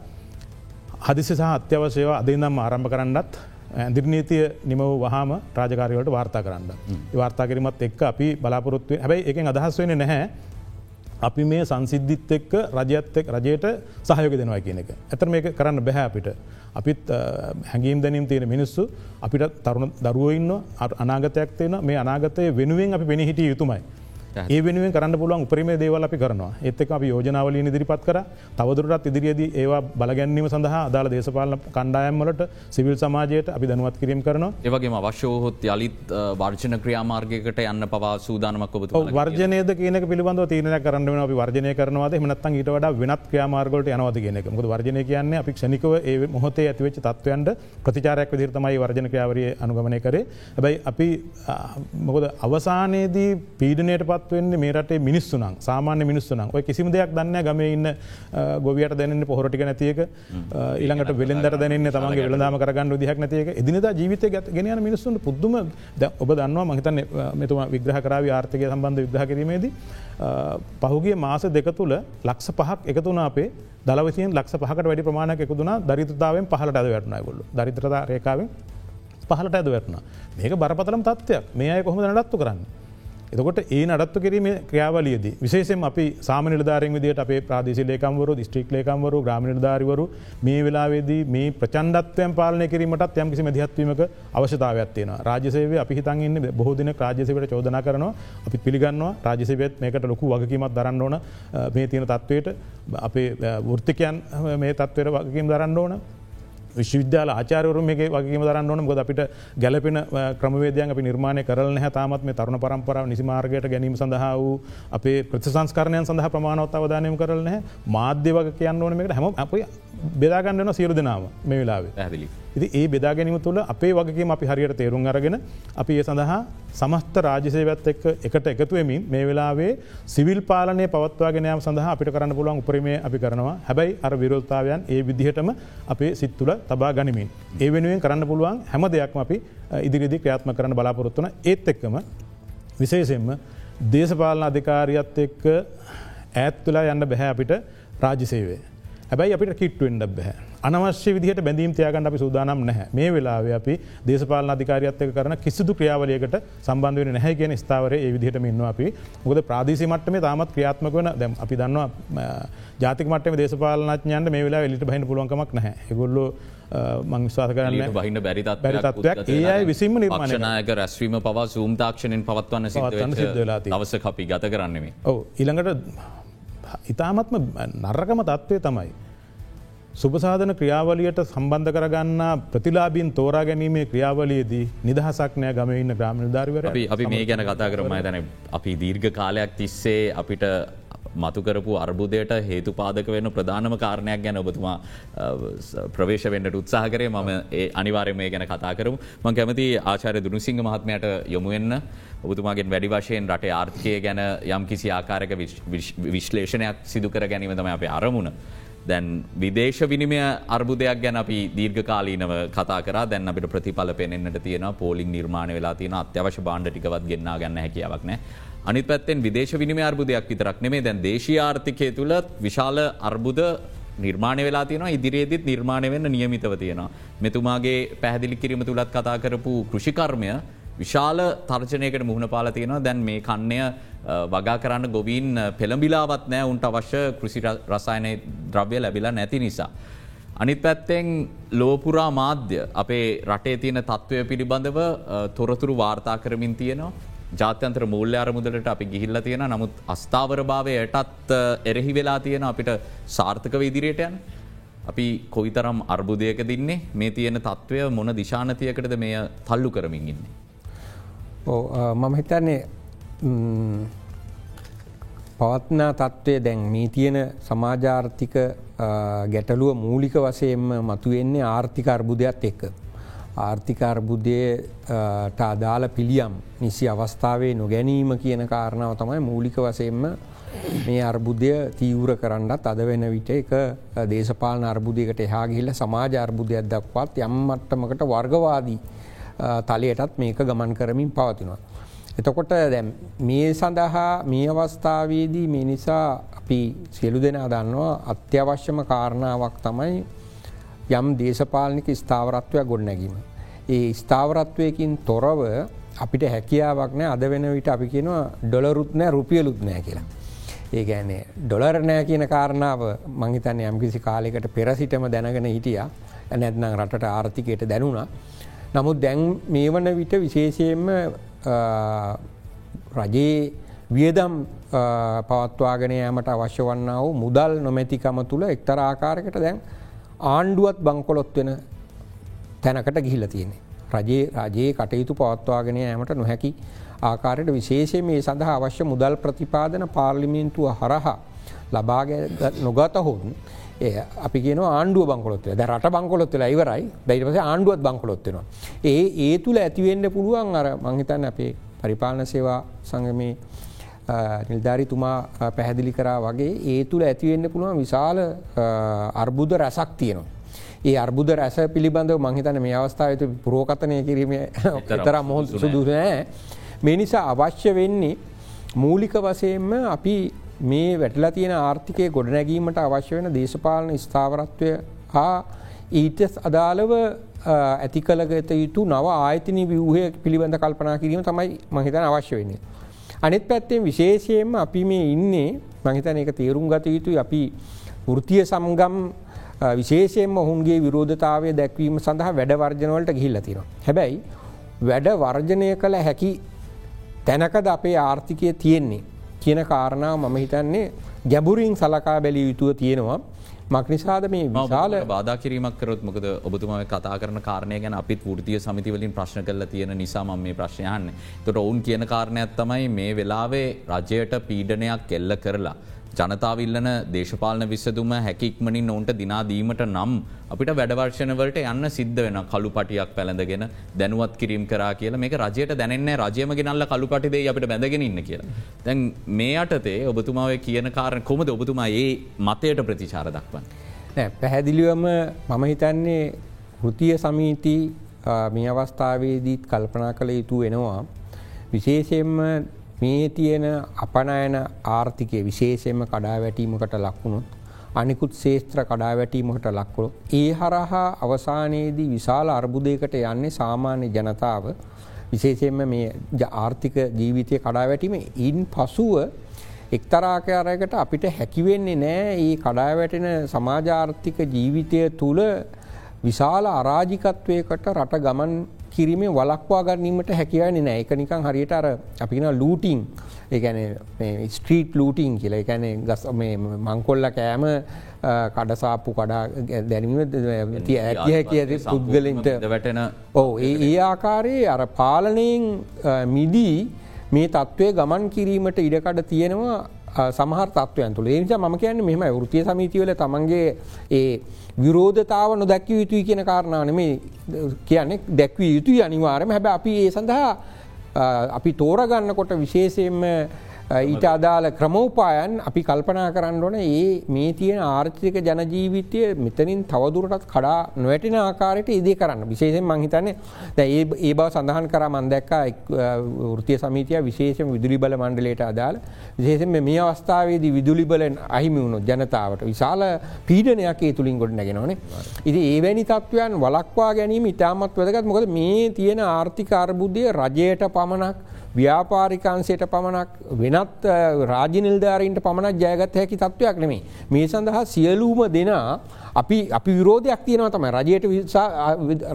හදිසි සහ අත්‍යවශයව අදනම් ආරම්භ කරන්නත් ඇදිරනීතිය නිම වහම රාජකාරයට වාර්තා කරන්න. වාර්තා කිරීමත් එක් අපි බලාපොරොත්තුව හැබයි එක අදහස් වෙන නැහැ අපි මේ සංසිද්ධිත් එක්ක රජයත්තෙක් රජයට සහයක දෙනවා කියන එක. ඇතර මේක කරන්න බැහැ අපිට. අපිත් හැඟීම් දැනීම් තියෙන මිනිස්සු අපිට තරුණ දරුවඉන්න අනාගතයක් තියෙන මේ අනාගතය වෙනුවෙන් අපි පෙනහිටිය යුතුමයි. ඒ වෙනුවෙන් කරන්න පුළුවන් උපරිම දේවල් අපි කරනවා. එත්තක අපි යෝජනාවල ඉදිරිපත් කර. තවදුරටත් ඉදිරියේද ඒවා බලගැන්වීම සඳහා අදාළ දේශපාලන කණ්ඩායම්වලට සිවිල් සමාජයට අපි දැනුවත් කිරීම කරනවා. ඒවගේ අවශ්‍යෝහොත් යළිත් වර්ජන ක්‍රියාමාර්ගයකට යන්න පවා සූදානමක් ඔබ වර්ජනයද කියන පිළිබඳ තීරණ කරන්න වෙන අපි වර්ජනය කරනවාද? මනත්තන් ඊට වඩා වෙනත් ක්‍රියාමාර්ගලට යනවද කියන එක. මොකද වර්ජනය කියන්නේ අපි ක්ෂණිකව ඒ මොහොතේ ඇතිවෙච්ච තත්වයන්ට ප්‍රතිචාරයක් විදිහට තමයි වර්ජන ක්‍රියාවරිය අනුගමනය කරේ. හැබැයි අපි මොකද අවසානයේදී පීඩනයට පත් පත්වවෙන්නේ මේ රටේ මිනිස්සුනම් සාමාන්‍ය මිනිස්සුනම් ඔය කිසිම දෙයක් දන්න ගම ඉන්න ගොවියට දැනන්න පොහොටික නැතියක ඉළඟට වෙලෙන්දර දැනන්න තමන්ගේ වෙළදාම කරගන්න දිහක් නැතියක එදිනද ජීවිතය ගෙනයන මිනිස්සුන්ට පුද්දුම ඔබ දන්නවා මහිතන්න මෙතුම විග්‍රහ කරාව ආර්ථකය සම්බන්ධ විග්‍රහ කිරීමේදී පහුගේ මාස දෙක තුළ ලක්ෂ පහක් එකතුන අපේ දලවසියෙන් ලක්ෂ පහකට වැඩි ප්‍රමාණයක් එකතුන දරිතතාවෙන් පහලට අද වැටනය ගොල්ල දරිත්‍රතා රේකාවෙන් පහලට ඇද වැටන මේක බරපතලම් තත්වයක් මේ අය කොහොම නඩත්තු කරන්න. එතකොට ඒ නඩත්තු කිරීම ක්‍රියාවලියද විශේෂෙන් අපි සාම නිලධාරෙන් විදිට අපේ ප්‍රාදේශ ලේකම්වරු දිස්ත්‍රික් ලේකම්වරු ග්‍රාම නිලධාරිවරු මේ වෙලාවේදී මේ ප්‍රචන්ඩත්වයන් පාලනය කිරීමටත් යම් කිසි මැදිහත්වීමක අවශ්‍යතාවයක් තියෙන රාජසේවේ අපි හිතන්ඉන්න බොහෝදින රාජසවට චෝදනා කරනවා. අපි පිළිගන්නවා රාජසේවත් මේකට ලොකු වගකීමත් දරන්න ඕන. මේ තියෙන තත්වයට අපේ වෘත්තිකයන් මේ තත්වයට වගකීම් දරන්න ඕන. විශ්වවිද්‍යාල ආචාරවරු මේ වගේම දරන්න ඕන. ගොද අපිට ගැලපෙන ක්‍රමවේදයන් අපි නිර්මාණය කරල හැතාමත් මේ තරුණ පරම්පරාව නිසිමාර්ගයට ගැනීම සඳහා වූ අපේ ප්‍රතිසංස්කරණයන් සඳහ ප්‍රමාණවත් අවධානයම කරලන මාධ්‍ය වග කියන්න ඕන මේකට හැම අප බෙදාගන්නන සියරු දෙනාව මේ වෙලාවේ. ඇදිලි. ඉති ඒ බෙදා ගැනීම තුළ අපේ වගේම අපි හරියට තේරුම් අරගෙන අපි ඒ සඳහා සමස්ත රාජසේවත් එක්ක එකට එකතුවමින් මේ වෙලාවේ සිවිල් පාලනය පවත්වාගෙනයම් සඳහා අපිට කරන්න පුළුවන් උපරීමේ අපි කරනවා හැබැයි අර විරෝධතාවයන් ඒ විදිහටම අපේ සිත්තුල තබා ගනිමින්. ඒ වෙනුවෙන් කරන්න පුළුවන් හැම දෙයක්ම අපි ඉදිරිදි ක්‍රියාත්ම කරන්න බලාපොරොත්තුන ඒත් එක්කම විශේෂෙන්ම දේශපාලන අධිකාරියත් එක්ක ඈත් තුලා යන්න බැහැ අපිට රාජසේවේ. හැබැයි අපිට කිට්ටුවෙන්ඩ බැහැ. අනවශ්‍ය විදිහට බැඳීම් තියාගන්න අපි සූදානම් නැහැ. මේ වෙලාව අපි දේශපාලන අධිකාරියත්තක කරන කිසිදු ක්‍රියාවලයකට සම්බන්ධ වෙන නැහැ කියන ස්ථාවර ඒ විදිහට ඉන්නවා අපි. මොකද ප්‍රාදේශි මට්ටමේ තාමත් ක්‍රියාත්මක වන දැම් අපි දන්නවා ජාතික මටම දේශපාලනඥයන්ට මේ වෙලා එලිට බහින පුළුවන්කමක් නැහැ. එගොල්ලෝ මංස්වාස කරන්න බහින්න බැරිතත් තත්වයක් ඒයි විසිම නිර්මාණයක රැස්වීම පවා සූම් තාක්ෂණයෙන් පවත්වන්න සිදවෙලා අවස අපි ගත කරන්නෙමේ ඔව. ඉළඟට ඉතාමත්ම නර්රකම තත්ත්වය තමයි සුපසාධන ක්‍රියාවලියට සම්බන්ධ කරගන්න ප්‍රතිලාබීන් තෝරා ගැනීමේ ක්‍රියාවලියේදී නිදහසක් නෑ ගම ඉන්න ග්‍රාම නිධාරවර අපි මේ ගැන කතා කරම. තැන අපි දීර්ඝ කාලයක් තිස්සේ අපිට මතුකරපු අර්බුදයට හේතු පාදක වෙන ප්‍රධානම කාරණයක් ගැන ඔබතුමා ප්‍රවේශ වෙන්ට උත්සාහ කරේ. මම ඒ අනිවාරය මේ ගැන කතා කරමු. මං කැමති ආචාරය දුනුසිංහ මහත්මයට යොමුවෙන්න ඔබතුමාගෙන් වැඩි වශයෙන් රට ආර්ථකය ගැන යම් කිසි ආකාරක විශ්ලේෂණයක් සිදුකර ගැනීම තම අපේ අරමුණ. දැන් විදේශ විනිමය අර්බුදයක් ගැන අපි දීර්ඝ කාලීනව කතා කර. දැන් අපිට ප්‍රතිඵල පෙනෙන්න්නට තියෙන පෝලිින් නිර්මාණ වෙලා තියෙන අත්‍යවශ බාණ්ඩ ටිකවත් ගෙන්න්න ගන්න හැකියාවක් නෑ අනිත් පැත්තෙන් විදේශ විනිම අර්බුදයක් විතරක් නෙමේ දැන් දේශී ආර්ථිකය තුළ විශාල අර්බුද නිර්මාණ වෙලා තියෙන ඉදිරියේදත් නිර්මාණය වෙන්න නියමිතව තියෙනවා. මෙතුමාගේ පැහදිලි කිරීම තුළත් කතා කරපු කෘෂිකර්මය විශාල තර්ජනයකට මුහුණ පාල තියෙනවා. දැන් මේ කන්නය වගා කරන්න ගොවීන් පෙළඹිලාවත් නෑ උන්ට අවශ්‍ය කෘසි රසායනය ද්‍රව්‍ය ලැබිලා නැති නිසා. අනිත් පැත්තෙන් ලෝපුරා මාධ්‍ය අපේ රටේ තියෙන තත්ත්වය පිළිබඳව තොරතුරු වාර්තා කරමින් තියෙනවා. ජාත්‍යන්ත්‍ර මූල්‍ය අරමුදලට අපි ගිහිල්ල තියෙන නමුත් අස්ථාවර භාවයටත් එරෙහි වෙලා තියෙන අපිට සාර්ථකව ඉදිරියට යන. අපි කොයිතරම් අර්බුදයක දින්නේ මේ තියෙන තත්ත්වය මොන දිශානතියකටද මේ තල්ලු කරමින් ඉන්නේ. මම හිතන්නේ පවත්නා තත්ත්වය දැන් මේ තියෙන සමාජාර්ථික ගැටලුව මූලික වසයෙන්ම මතුවෙන්නේ ආර්ථික අර්බුදයක් එක්ක. ආර්ථික අර්බුදයට අදාළ පිළියම් නිසි අවස්ථාවේ නොගැනීම කියන කාරණාව තමයි මූලික වසයෙන්ම මේ අර්බුදය තීවර කරන්නත් අද වෙන විට එක දේශපාලන අර්බුදයකට එහා ගිහිල්ල සමාජ අර්බුදයක් දක්වත් යම් මට්ටමකට වර්ගවාදී තලයටත් මේක ගමන් කරමින් පවතිනවා. එතකොට දැම් මේ සඳහා මේ අවස්ථාවේදී මේ නිසා අපි සියලු දෙනා දන්නවා අත්‍යවශ්‍යම කාරණාවක් තමයි යම් දේශපාලනික ස්ථාවරත්වයක් ගොඩනැගීම. ඒ ස්ථාවරත්වයකින් තොරව අපිට හැකියාවක් නෑ අද වෙන විට අපි කියනවා ඩොලරුත් නෑ රුපියලුත් නෑ කියලා. ඒ ගැන්නේ ඩොලර් නෑ කියන කාරණාව මංහිතන්න යම්කිසි කාලෙකට පෙරසිටම දැනගෙන හිටිය නැත්නම් රටට ආර්ථිකයට දැනුණා. නමුත් දැන් මේ වන විට විශේෂයෙන්ම රජයේ වියදම් පවත්වාගෙන යාමට අවශ්‍ය වන්න වූ මුදල් නොමැතිකම තුළ එක්තර ආකාරකට දැන් ආණ්ඩුවත් බංකොලොත් වෙන තැනකට ගිහිල තියෙන්නේ. රජයේ රජයේ කටයුතු පවත්වාගෙන ෑමට නොහැකි ආකාරයට විශේෂය මේ සඳහා අවශ්‍ය මුදල් ප්‍රතිපාදන පාර්ලිමින්තුව හරහා ලබාග නොගත හොන් ඒ අපි කියන ආණ්ඩුව බංකොලොත්ව ද රට බංකොලොත්වල ඉවරයි බයිට පස ආණ්ඩුවත් බංකොලොත්වෙනවා. ඒ ඒ තුළ ඇතිවෙන්න පුළුවන් අර මංහිතන් අපේ පරිපාලන සේවා සංගමේ නිල්ධාරිතුමා පැහැදිලි කරා වගේ ඒ තුළ ඇතිවෙන්න පුළුවන් විශාල අර්බුද රැසක් තියෙනවා. ඒ අර්බුද රැස පිළිබඳව මංහිතන මේ අවස්ථාවත පුරෝකතනය කිරීම තර මොහොත් සුදු නෑ. මේ නිසා අවශ්‍ය වෙන්නේ මූලික වසයෙන්ම අපි මේ වැටලා තියෙන ආර්ථිකය ගොඩනැගීමට අවශ්‍ය වෙන දේශපාලන ස්ථාවරත්වය හා ඊට අදාළව ඇති කළගත යුතු නව ආයතන විවහය පිළිබඳ කල්පනා කිරීම තමයි මහිතන අවශ්‍ය වෙන්නේ. අනිත් පැත්තෙන් විශේෂයෙන්ම අපි මේ ඉන්නේ මහිතන එක තේරුම් ගත යුතුයි අපි වෘතිය සම්ගම් විශේෂයෙන්ම ඔහුන්ගේ විරෝධතාවය දැක්වීම සඳහා වැඩවර්ජනවලට ගිහිල්ල තිනවා. හැබැයි වැඩ වර්ජනය කළ හැකි තැනකද අපේ ආර්ථිකය තියෙන්නේ කියන කාරණාව මම හිතන්නේ ගැබුරින් සලකා බැලිය යුතුව තියෙනවා මක්නිසාද මේ විශාල බාධ කිරීමක් කරොත් මොකද ඔබතුම කතා කරන කාරණය ගැන අපිත් ෘතිය සමිතිවලින් ප්‍රශ්න කල තියෙන නිසා ම මේ ප්‍රශ්නයන්න තොට ඔවුන් කියන කාරණයක් තමයි මේ වෙලාවේ රජයට පීඩනයක් කෙල්ල කරලා. ජනතාවිල්ලන දේශපාලන විසදුම හැකික්මනින් ඔවුන්ට දිනාදීමට නම් අපිට වැඩවර්ශනවලට යන්න සිද්ධ වෙන කළු පටියක් පැළඳගෙන දැනුවත් කිරීම් කරා කියලා මේක රජයට දැනන්න රජයම ගෙනල්ල කළු පටිදේ අපිට බැඳගෙන ඉන්න කියලා. දැන් මේ අටතේ ඔබතුමාව කියන කාරණ කොමද ඔබතුමා ඒ මතයට ප්‍රතිචාර දක්වන්න. පැහැදිලිවම මම හිතන්නේ කෘතිය සමීති මේ අවස්ථාවේදීත් කල්පනා කළ යුතු වෙනවා. විශේෂයෙන්ම මේ තියෙන අපනයන ආර්ථිකය විශේෂයෙන්ම කඩා වැටීමකට ලක්වුණොත් අනිකුත් ශේත්‍ර කඩා වැටීමකට ලක්කොළො. ඒ හරහා අවසානයේදී විශාල අර්බුදයකට යන්නේ සාමාන්‍ය ජනතාව විශේෂයෙන්ම මේ ආර්ථික ජීවිතය කඩා වැටීම ඉන් පසුව එක්තරාකාරයකට අපිට හැකිවෙන්නේ නෑ ඒ කඩා වැටෙන සමාජාර්ථික ජීවිතය තුළ විශාල අරාජිකත්වයකට රට ගමන් කිරීමේ වලක්වා ගන්නීමට හැකිවන නෑ එක නිකං හරියට අර අපින ලූටිං ඒගැන ස්ට්‍රීට් ලූටිං කියලා. එකැන ගස් මංකොල්ල කෑම කඩසාප්පු කඩා දැනීම ඇති ඇතිය කිය පුද්ගලින්ට. වැටෙන ඕ ඒ ආකාරයේ අර පාලනයෙන් මිදී මේ තත්ත්වය ගමන් කිරීමට ඉඩකඩ තියෙනවා සමහර තත්වයන් තුළ. ඒනිසා ම කියන්න මෙම වෘතිය සමීතිවල තමන්ගේ ඒ විරෝධතාව නොදැක්ව යුතුයි කියන කාරණාව නෙමේ කියන්නේ දැක්විය යුතුයි අනිවාරම හැබ අපි ඒ සඳහා අපි තෝරගන්නකොට විශේෂයෙන්ම ඊට අදාළ ක්‍රමෝපායන් අපි කල්පනා කරන්න ඕන ඒ මේ තියෙන ආර්ථික ජනජීවිතය මෙතනින් තවදුරටත් කඩා නොවැටින ආකාරයට ඉදේ කරන්න. විශේෂෙන් මංහිතන්නේ දැ ඒ ඒ බව සඳහන් කර මන්දැක්කා වෘතිය සමීතිය විශේෂම විදුලි බල මණ්ඩලයට අදාළ. විශේෂෙන් මේ අවස්ථාවේදී විදුලි බලෙන් අහිමි වුණු ජනතාවට විශාල පීඩනයක් ඒ තුළින් ගොඩ නැගෙනවනේ. ඉති ඒවැනි තත්ත්වයන් වලක්වා ගැනීම ඉතාමත් වැදගත්. මොකද මේ තියෙන ආර්ථික අර්බුද්ධය රජයට පමණක් ව්‍යාපාරිකාන්සයට පමණක් වෙනත් රාජනිල්ධාරීන්ට පමණක් ජයගත හැකි තත්ත්වයක් නෙමේ. මේ සඳහා සියලූම දෙනා අපි අපි විරෝධයක් තියෙනව තමයි. රජයට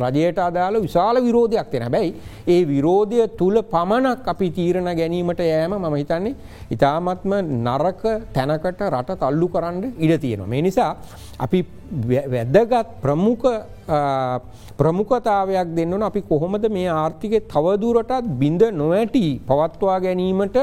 රජයට අදාළ විශාල විරෝධයක් තියෙන හැබැයි ඒ විරෝධය තුළ පමණක් අපි තීරණ ගැනීමට යෑම මම හිතන්නේ ඉතාමත්ම නරක තැනකට රට තල්ලු කරන්න ඉඩ තියෙනවා. මේ නිසා අපි වැදගත් ප්‍රමුඛ ප්‍රමුඛතාවයක් දෙන්නන අපි කොහොමද මේ ආර්ථිකය තවදුරටත් බිඳ නොවැටි පවත්වා ගැනීමට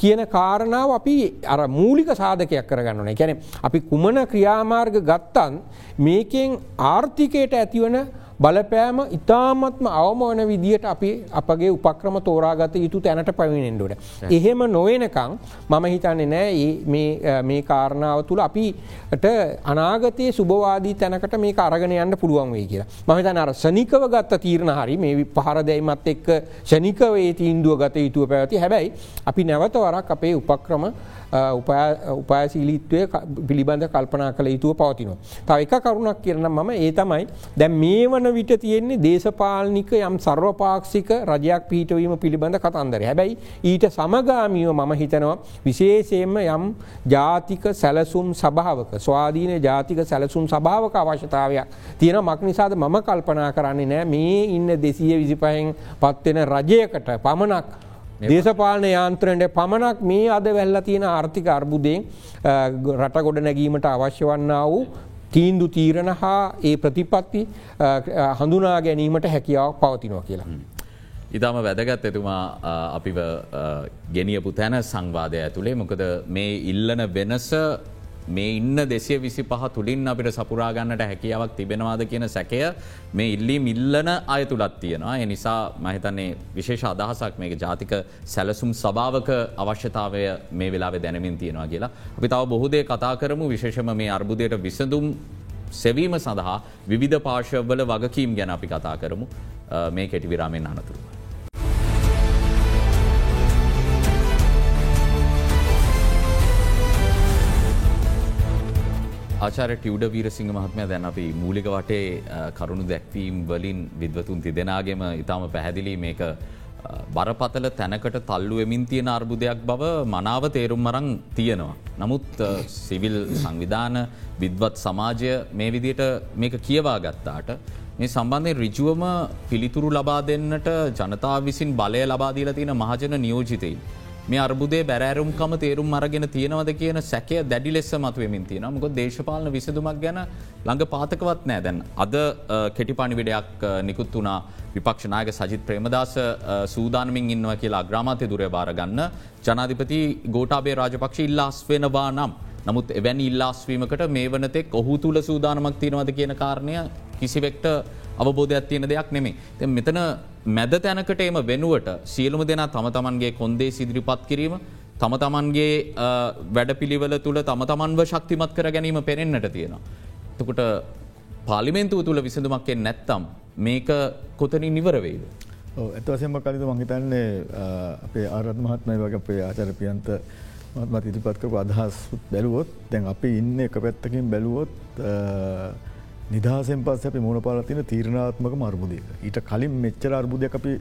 කියන කාරණාව අපි අර මූලික සාධකයක් කරගන්නන එකැන අපි කුමන ක්‍රියාමාර්ග ගත්තන් මේකෙන් ආර්ථිකයට ඇතිවන බලපෑම ඉතාමත්ම අවමෝන විදිහට අපි අපගේ උපක්‍රම තෝරාගත යුතු තැනට පවිනෙන්ඩුවට. එහෙම නොවෙනකං මම හිතන්නේ නෑ මේ කාරණාව තුළ අපිට අනාගතයේ සුභවාදී තැනකට මේ අරගෙන යන්න පුළුවන් වේ කියලා. මහිතන අර සනිකව ගත්ත තීරණ හරි මේ පහර දැයිමත් එක්ක ෂනිකවේ තීන්දුව ගත යුතුව පැවති හැබැයි අපි නැවත වරක් අපේ උපක්‍රම උපායශීලීත්වය පිළිබඳ කල්පනා කළ යුතුව පවතිනවා. තව එක කරුණක් කියරන මම ඒ තමයි දැම් මේ වන විට තියෙන්නේ දේශපාලනික යම් සර්වපාක්ෂික රජයක් පිහිටවීම පිළිබඳ කතන්දර හැබැයි ඊට සමගාමියෝ මම හිතනවා විශේෂයෙන්ම යම් ජාතික සැලසුම් සභාවක ස්වාධීන ජාතික සැලසුම් සභාවක අවශ්‍යතාවයක් තියෙන මක් නිසාද මම කල්පනා කරන්නේ නෑ. මේ ඉන්න දෙසිය විසිපහෙන් පත්වෙන රජයකට පමණක් දේශපාලන යාන්ත්‍රණයට පමණක් මේ අද වැල්ල තියෙන ආර්ථික අර්බුදයෙන් රට ගොඩ නැගීමට අවශ්‍ය වන්න වූ තීන්දු තීරණ හා ඒ ප්‍රතිපත්ති හඳුනා ගැනීමට හැකියාවක් පවතිනවා කියලා. ඉතාම වැදගත් එතුමා අපිව ගෙනියපු තැන සංවාදය ඇතුළේ මොකද මේ ඉල්ලන වෙනස මේ ඉන්න දෙසිය විසි පහ තුළින් අපිට සපුරාගන්නට හැකියාවක් තිබෙනවාද කියන සැකය මේ ඉල්ලි මිල්ලන අය තුළත් තියෙනවා. එනිසා මහිතන්නේ විශේෂ අදහසක් මේ ජාතික සැලසුම් සභාවක අවශ්‍යතාවය මේ වෙලා දැනමින් තියෙනවා කියලා. අපි තව බොහෝදේ කතා කරමු විශේෂම මේ අර්බුදයට විසඳුම් සෙවීම සඳහා විධ පාර්ශවල වගකීම් ගැන අපි කතා කරමු මේ කෙටිවිරාමෙන් අනතුරුව. ආචාර ටියවඩ වීරසිංහ මහත්මය දැන් අපි මූලික වටේ කරුණු දැක්වීම් වලින් විද්වතුන් තිදෙනගේම ඉතාම පැහැදිලි මේක බරපතල තැනකට තල්ලුවමින් තියෙන අර්බුදයක් බව මනාව තේරුම් මරං තියෙනවා. නමුත් සිවිල් සංවිධාන විද්වත් සමාජය මේ විදියට මේක කියවා ගත්තාට මේ සම්බන්ධය රිජුවම පිළිතුරු ලබා දෙන්නට ජනතා විසින් බලය ලබාදීලා තියෙන මහජන නියෝජිතයි. මේ අර්බුදේ බැරෑරුම්කම තේරුම් අරගෙන තියෙනවද කියන සැකය දැඩි ලෙස මතුවමින් තියෙන මොක දේශපාලන විසඳුමක් ගැන ළඟ පාතකවත් නෑ දැන් අද කෙටිපනිවිඩයක් නිකුත් වුණා විපක්ෂනායක සජිත් ප්‍රේමදාස සූදානමින් ඉන්නවා කියලා අග්‍රාමාතය දුරය භාරගන්න ජනාධිපති ගෝටාබේ රාජපක්ෂ ඉල්ලාස් වෙනවා නම්. නමුත් එවැනි ඉල්ලාස්වීමකට මේ වනතෙක් ඔහු තුළ සූදානමක් තියෙනවද කියන කාරණය කිසිවෙක්ට අවබෝධයක් තියෙන දෙයක් නෙමේ. මෙතන මැද තැනකට එම වෙනුවට සියලුම දෙනා තම තමන්ගේ කොන්දේ සිදිරිපත් කිරීම තම තමන්ගේ වැඩ පිළිවල තුළ තම තමන්ව ශක්තිමත් කර ගැනීම පෙනෙන්න්නට තියෙනවා. තකොට පාලිමෙන්තුව තුළ විසඳුමක්ෙන් නැත්තම් මේක කොතනින් නිවරවේද. ඇත්වසෙන්ම කලිත මහිතන්නේ අපේ ආරත් මහත්මය වගේ අපේ ආචරපියන්ත මත් ඉදිපත්කපු අදහස් බැලුවොත් දැන් අපි ඉන්න එක පැත්තකින් බැලුවොත් නිදහසෙන් පස් අපි මුණ පාලතින තීරණාත්මක මර්බුදය ඊට කලින් මෙච්චර අර්බුදය අපි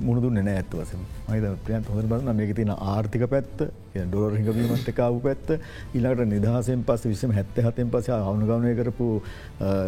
මුණදු නෑ ඇත්වසම මහිත ප්‍රියන් හොඳ බන්න මේක තින ආර්ථික පැත්ත ඩොර හිඟවීමත් එකකාව පැත්ත. ඉලාට නිදහසෙන් පස් විසම හැත්ත හතෙන් පස අවුණගවනය කරපු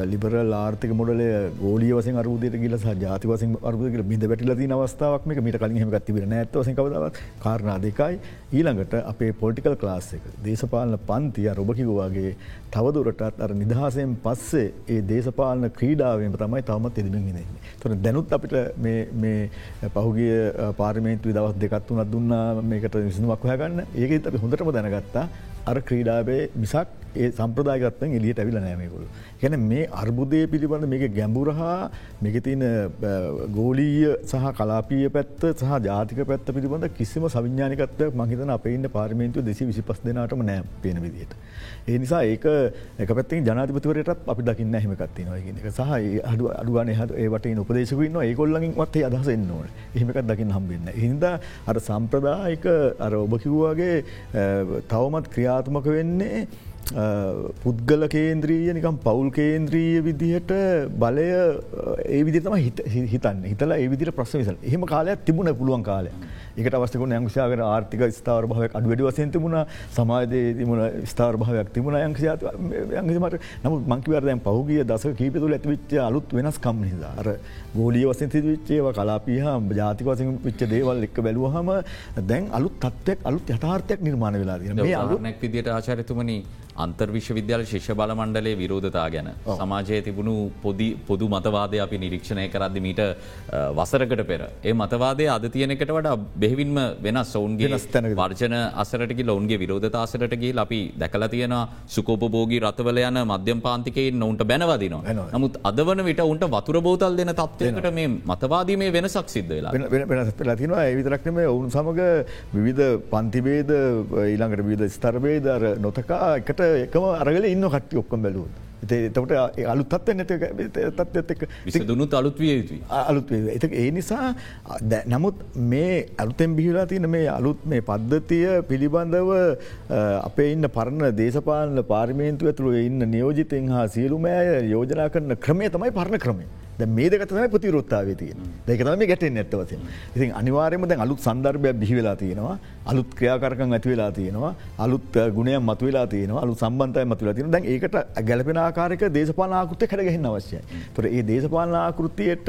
ලිබරල් ආර්ථක මොඩල ගෝලිය වස අරුදයට ගිල සහ ජාති වසින් අරුදක බිඳ වැටිලති අවස්ථාවක් මේ මිට කලින් හමගත් තිබෙන ඇත්වස කවදාව කාරණා දෙකයි. ඊළඟට අපේ පොලිටිකල් ක්ලාස් එක දේශපාලන පන්තිය රොබකිවවාගේ තවදුරටත් අර නිදහසයෙන් පස්සේ ඒ දේශපාලන ක්‍රීඩාවෙන් තමයි තවමත් එදිමින් ඉන්නේ. තොර දැනුත් අපිට මේ පහුගිය පාර්මේන්තු දවස් දෙකත් වනත් දුන්නා මේකට විසඳුමක් හොයගන්න. ඒකත් අපි හොඳටම දැනගත්තා අර ක්‍රීඩාවේ මිසක් ඒ සම්ප්‍රදායගත්තන් එලියට ඇවිල නෑමකුළු. ගැන මේ අර්බුදය පිළිබඳ මේක ගැඹුරහා මේකතින ගෝලීය සහ කලාපිය පැත්ත සහ ජාතික පැත්ත පිළිබඳ කිසිම සවිඥානිකත්වයක් මහිතන අප ඉන්න පාර්මේන්තුව දෙසි විසි පස් දෙනාටම නෑ පේන විදියට. ඒ නිසා ඒක එක පැත්තින් ජනාතිපතිවරයටත් අපි දකින්න හෙමකත්ති නොයගෙන එක සහ අඩු අඩුවන හ ඒවට උපදේශකන්න ඒකොල්ලඟින් වත්තේ අදහසෙන්න්න ඕන. එහෙමකත් දකින්න හම්බෙන්න. හින්ද අර සම්ප්‍රදායික අර ඔබ කිව්වාගේ තවමත් ක්‍රියාත්මක වෙන්නේ පුද්ගල කේන්ද්‍රීය නිකම් පවුල් කේන්ද්‍රීය විදිහට බලය ඒ විදිතම හිතන්න. හිතලා ඒ විදිට ප්‍රශ්න විසල් එහෙම කාලයක් තිබුණ පුළුවන් කාලය එකට අවස්ථක යංක්ෂයාගෙන ආර්ථික ස්ථාර භාවයක් අඩුවැඩි වසයෙන් තිබුණ. සමාජයේ තිබුණ ස්ථාර භාවයක් තිබුණ යංක්ෂයාත යංගමට නමුත් මංකිවරදයන් පහුගිය දස කීප තුළ ඇතිවිච්ච අලුත් වෙනස් කම් හිදා අර ගෝලිය වසෙන් තිවිච්චේව කලාපිහ ජාතික වසින් විච්ච දේවල් එක්ක බැලුවහම දැන් අලුත් තත්වයක් අලුත් යථාර්ථයක් නිර්මාණ වෙලා මේ අලුනැක් විදිට ආචරිතුමනි අන්තර්විශ්ව විද්‍යාල ශිෂ්‍ය බල මණ්ඩලේ විරෝධතා ගැන. සමාජය තිබුණු පොදි මතවාදය අපි නිරීක්ෂණය කරද්දි මීට වසරකට පෙර. ඒ මතවාදය අද තියනෙකට වඩා බෙහිවින්ම වෙනස් ඔවුන්ගේ ස්තන වර්ජන අසරටකි ඔවුන්ගේ විරෝධතාසරටගේ අපි දැකල තියෙන සුකෝපභෝගී රතවල යන මධ්‍යම් පාන්තිකයෙන් නොවන්ට බැනවදිනවා. නමුත් අදවන විට උන්ට වතුර බෝතල් දෙන තත්වයකට මේ මතවාදී මේ වෙනසක් සිද්ධ වෙලා වෙනස් වෙලා තිනවා ඒ විතරක්නම ඔවුන් සමඟ විවිධ පන්තිබේද ඊළඟට විවිධ ස්තරබේදර නොතකා එකට එකම අරගල ඉන්න කට්ටි ඔක්කොම් බැලූත්. එතකොට අලු තත්ව නැත තත්ත් එක් විසදුනුත් අලුත් විය යුතුයි. අලුත් එත ඒ නිසා නමුත් මේ අලුතෙන් බිහිලා තියන මේ අලුත් මේ පද්ධතිය පිළිබඳව අපේ ඉන්න පරණ දේශපාලන පාර්මේන්තු ඇතුළ ඉන්න නියෝජිතෙන් හා සියලුමෑය යෝජනා කරන ක්‍රමය තමයි පරණ ක්‍රමේ මේ දෙකතම ප්‍රතිරොත්තාවේ තිය දෙකතම ගැටෙන් ඇත්තවසින් ඉතින් අනිවාරයම දැන් අලුත් සන්දර්භයක් බිහිවෙලා තියෙනවා. අලුත් ක්‍රියාකරකන් ඇතිවෙලා තියෙනවා. අලුත් ගුණය මතුවෙලා තියෙනවා. අලු සම්බන්තය මතුවලා තියෙන දැන් ඒකට ගැලපෙන ආකාරක දේශපාලාකෘතිය හැඩගහෙන්න අවශ්‍යයි. තොර ඒ දේශපාලනාකෘතියට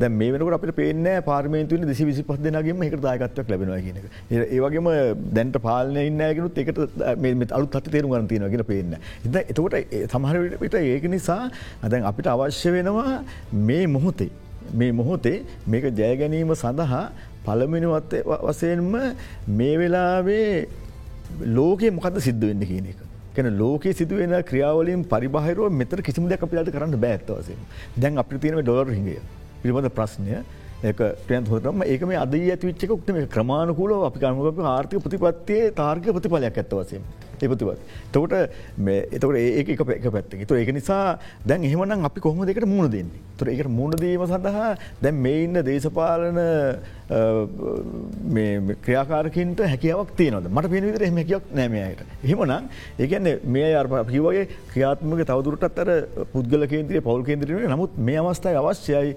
දැ මේ වෙනකට අපට පේන පාර්මේන්තුවන දෙසි විසි පස් දෙනගේම එකට දායකත්වයක් ලැබෙනවා කියනක ඒවගේම දැන්ට පාලනය ඉන්නගෙනුත් එකට අලුත් අත තේරු ගන්න තියෙනගෙන පේන්න එතකොට සමහරට ඒක නිසා අදැන් අපිට අවශ්‍ය වෙනවා මේ මොහොතේ මේ මොහොතේ මේක ජයගැනීම සඳහා පළමිනිවත් වසයෙන්ම මේ වෙලාවේ ලෝකයේ මොකද සිද්ධ වෙන්න කියන එක. කැන ලෝක සිදුවෙන ක්‍රියාවලින් පරිබාහිරුව මෙතර කිසිම දෙයක් අපිලාට කරන්න බෑත්තවසෙන් දැන් අපි තියෙන ඩොලර් හිඟය පිළිබඳ ප්‍රශ්නය ඒක ප්‍රයන් හොතම ඒක මේ අද ඇතිවිච්ච ක්ට මේ ක්‍රමාණකුල අපි කර්මක ආර්ථක ප්‍රතිපත්තියේ තාර්ග ප්‍රතිඵලයක් ඇත්තවසීම. ඒපතිවත්. තකොට එතකට ඒක එක පැක පැත්ති තු ඒක නිසා දැන් එහෙමනම් අපි කොහොම දෙකට මුණ දෙන්නේ තුර එකට මුණදීම සඳහා දැන් මේ ඉන්න දේශපාලන ක්‍රියාකාරකින්ට හැකියාවක් තියනද මට පිනිවිතර එහම හැකියක් නෑමයට. එහෙමනම් ඒගැන්න මේ අර්ප කිවගේ ක්‍රියාත්මක තවදුරටත් අර පුද්ගල කේන්ද්‍රය පවල් කේන්ද්‍රය නමුත් මේ අවස්ථාව අවශ්‍යයි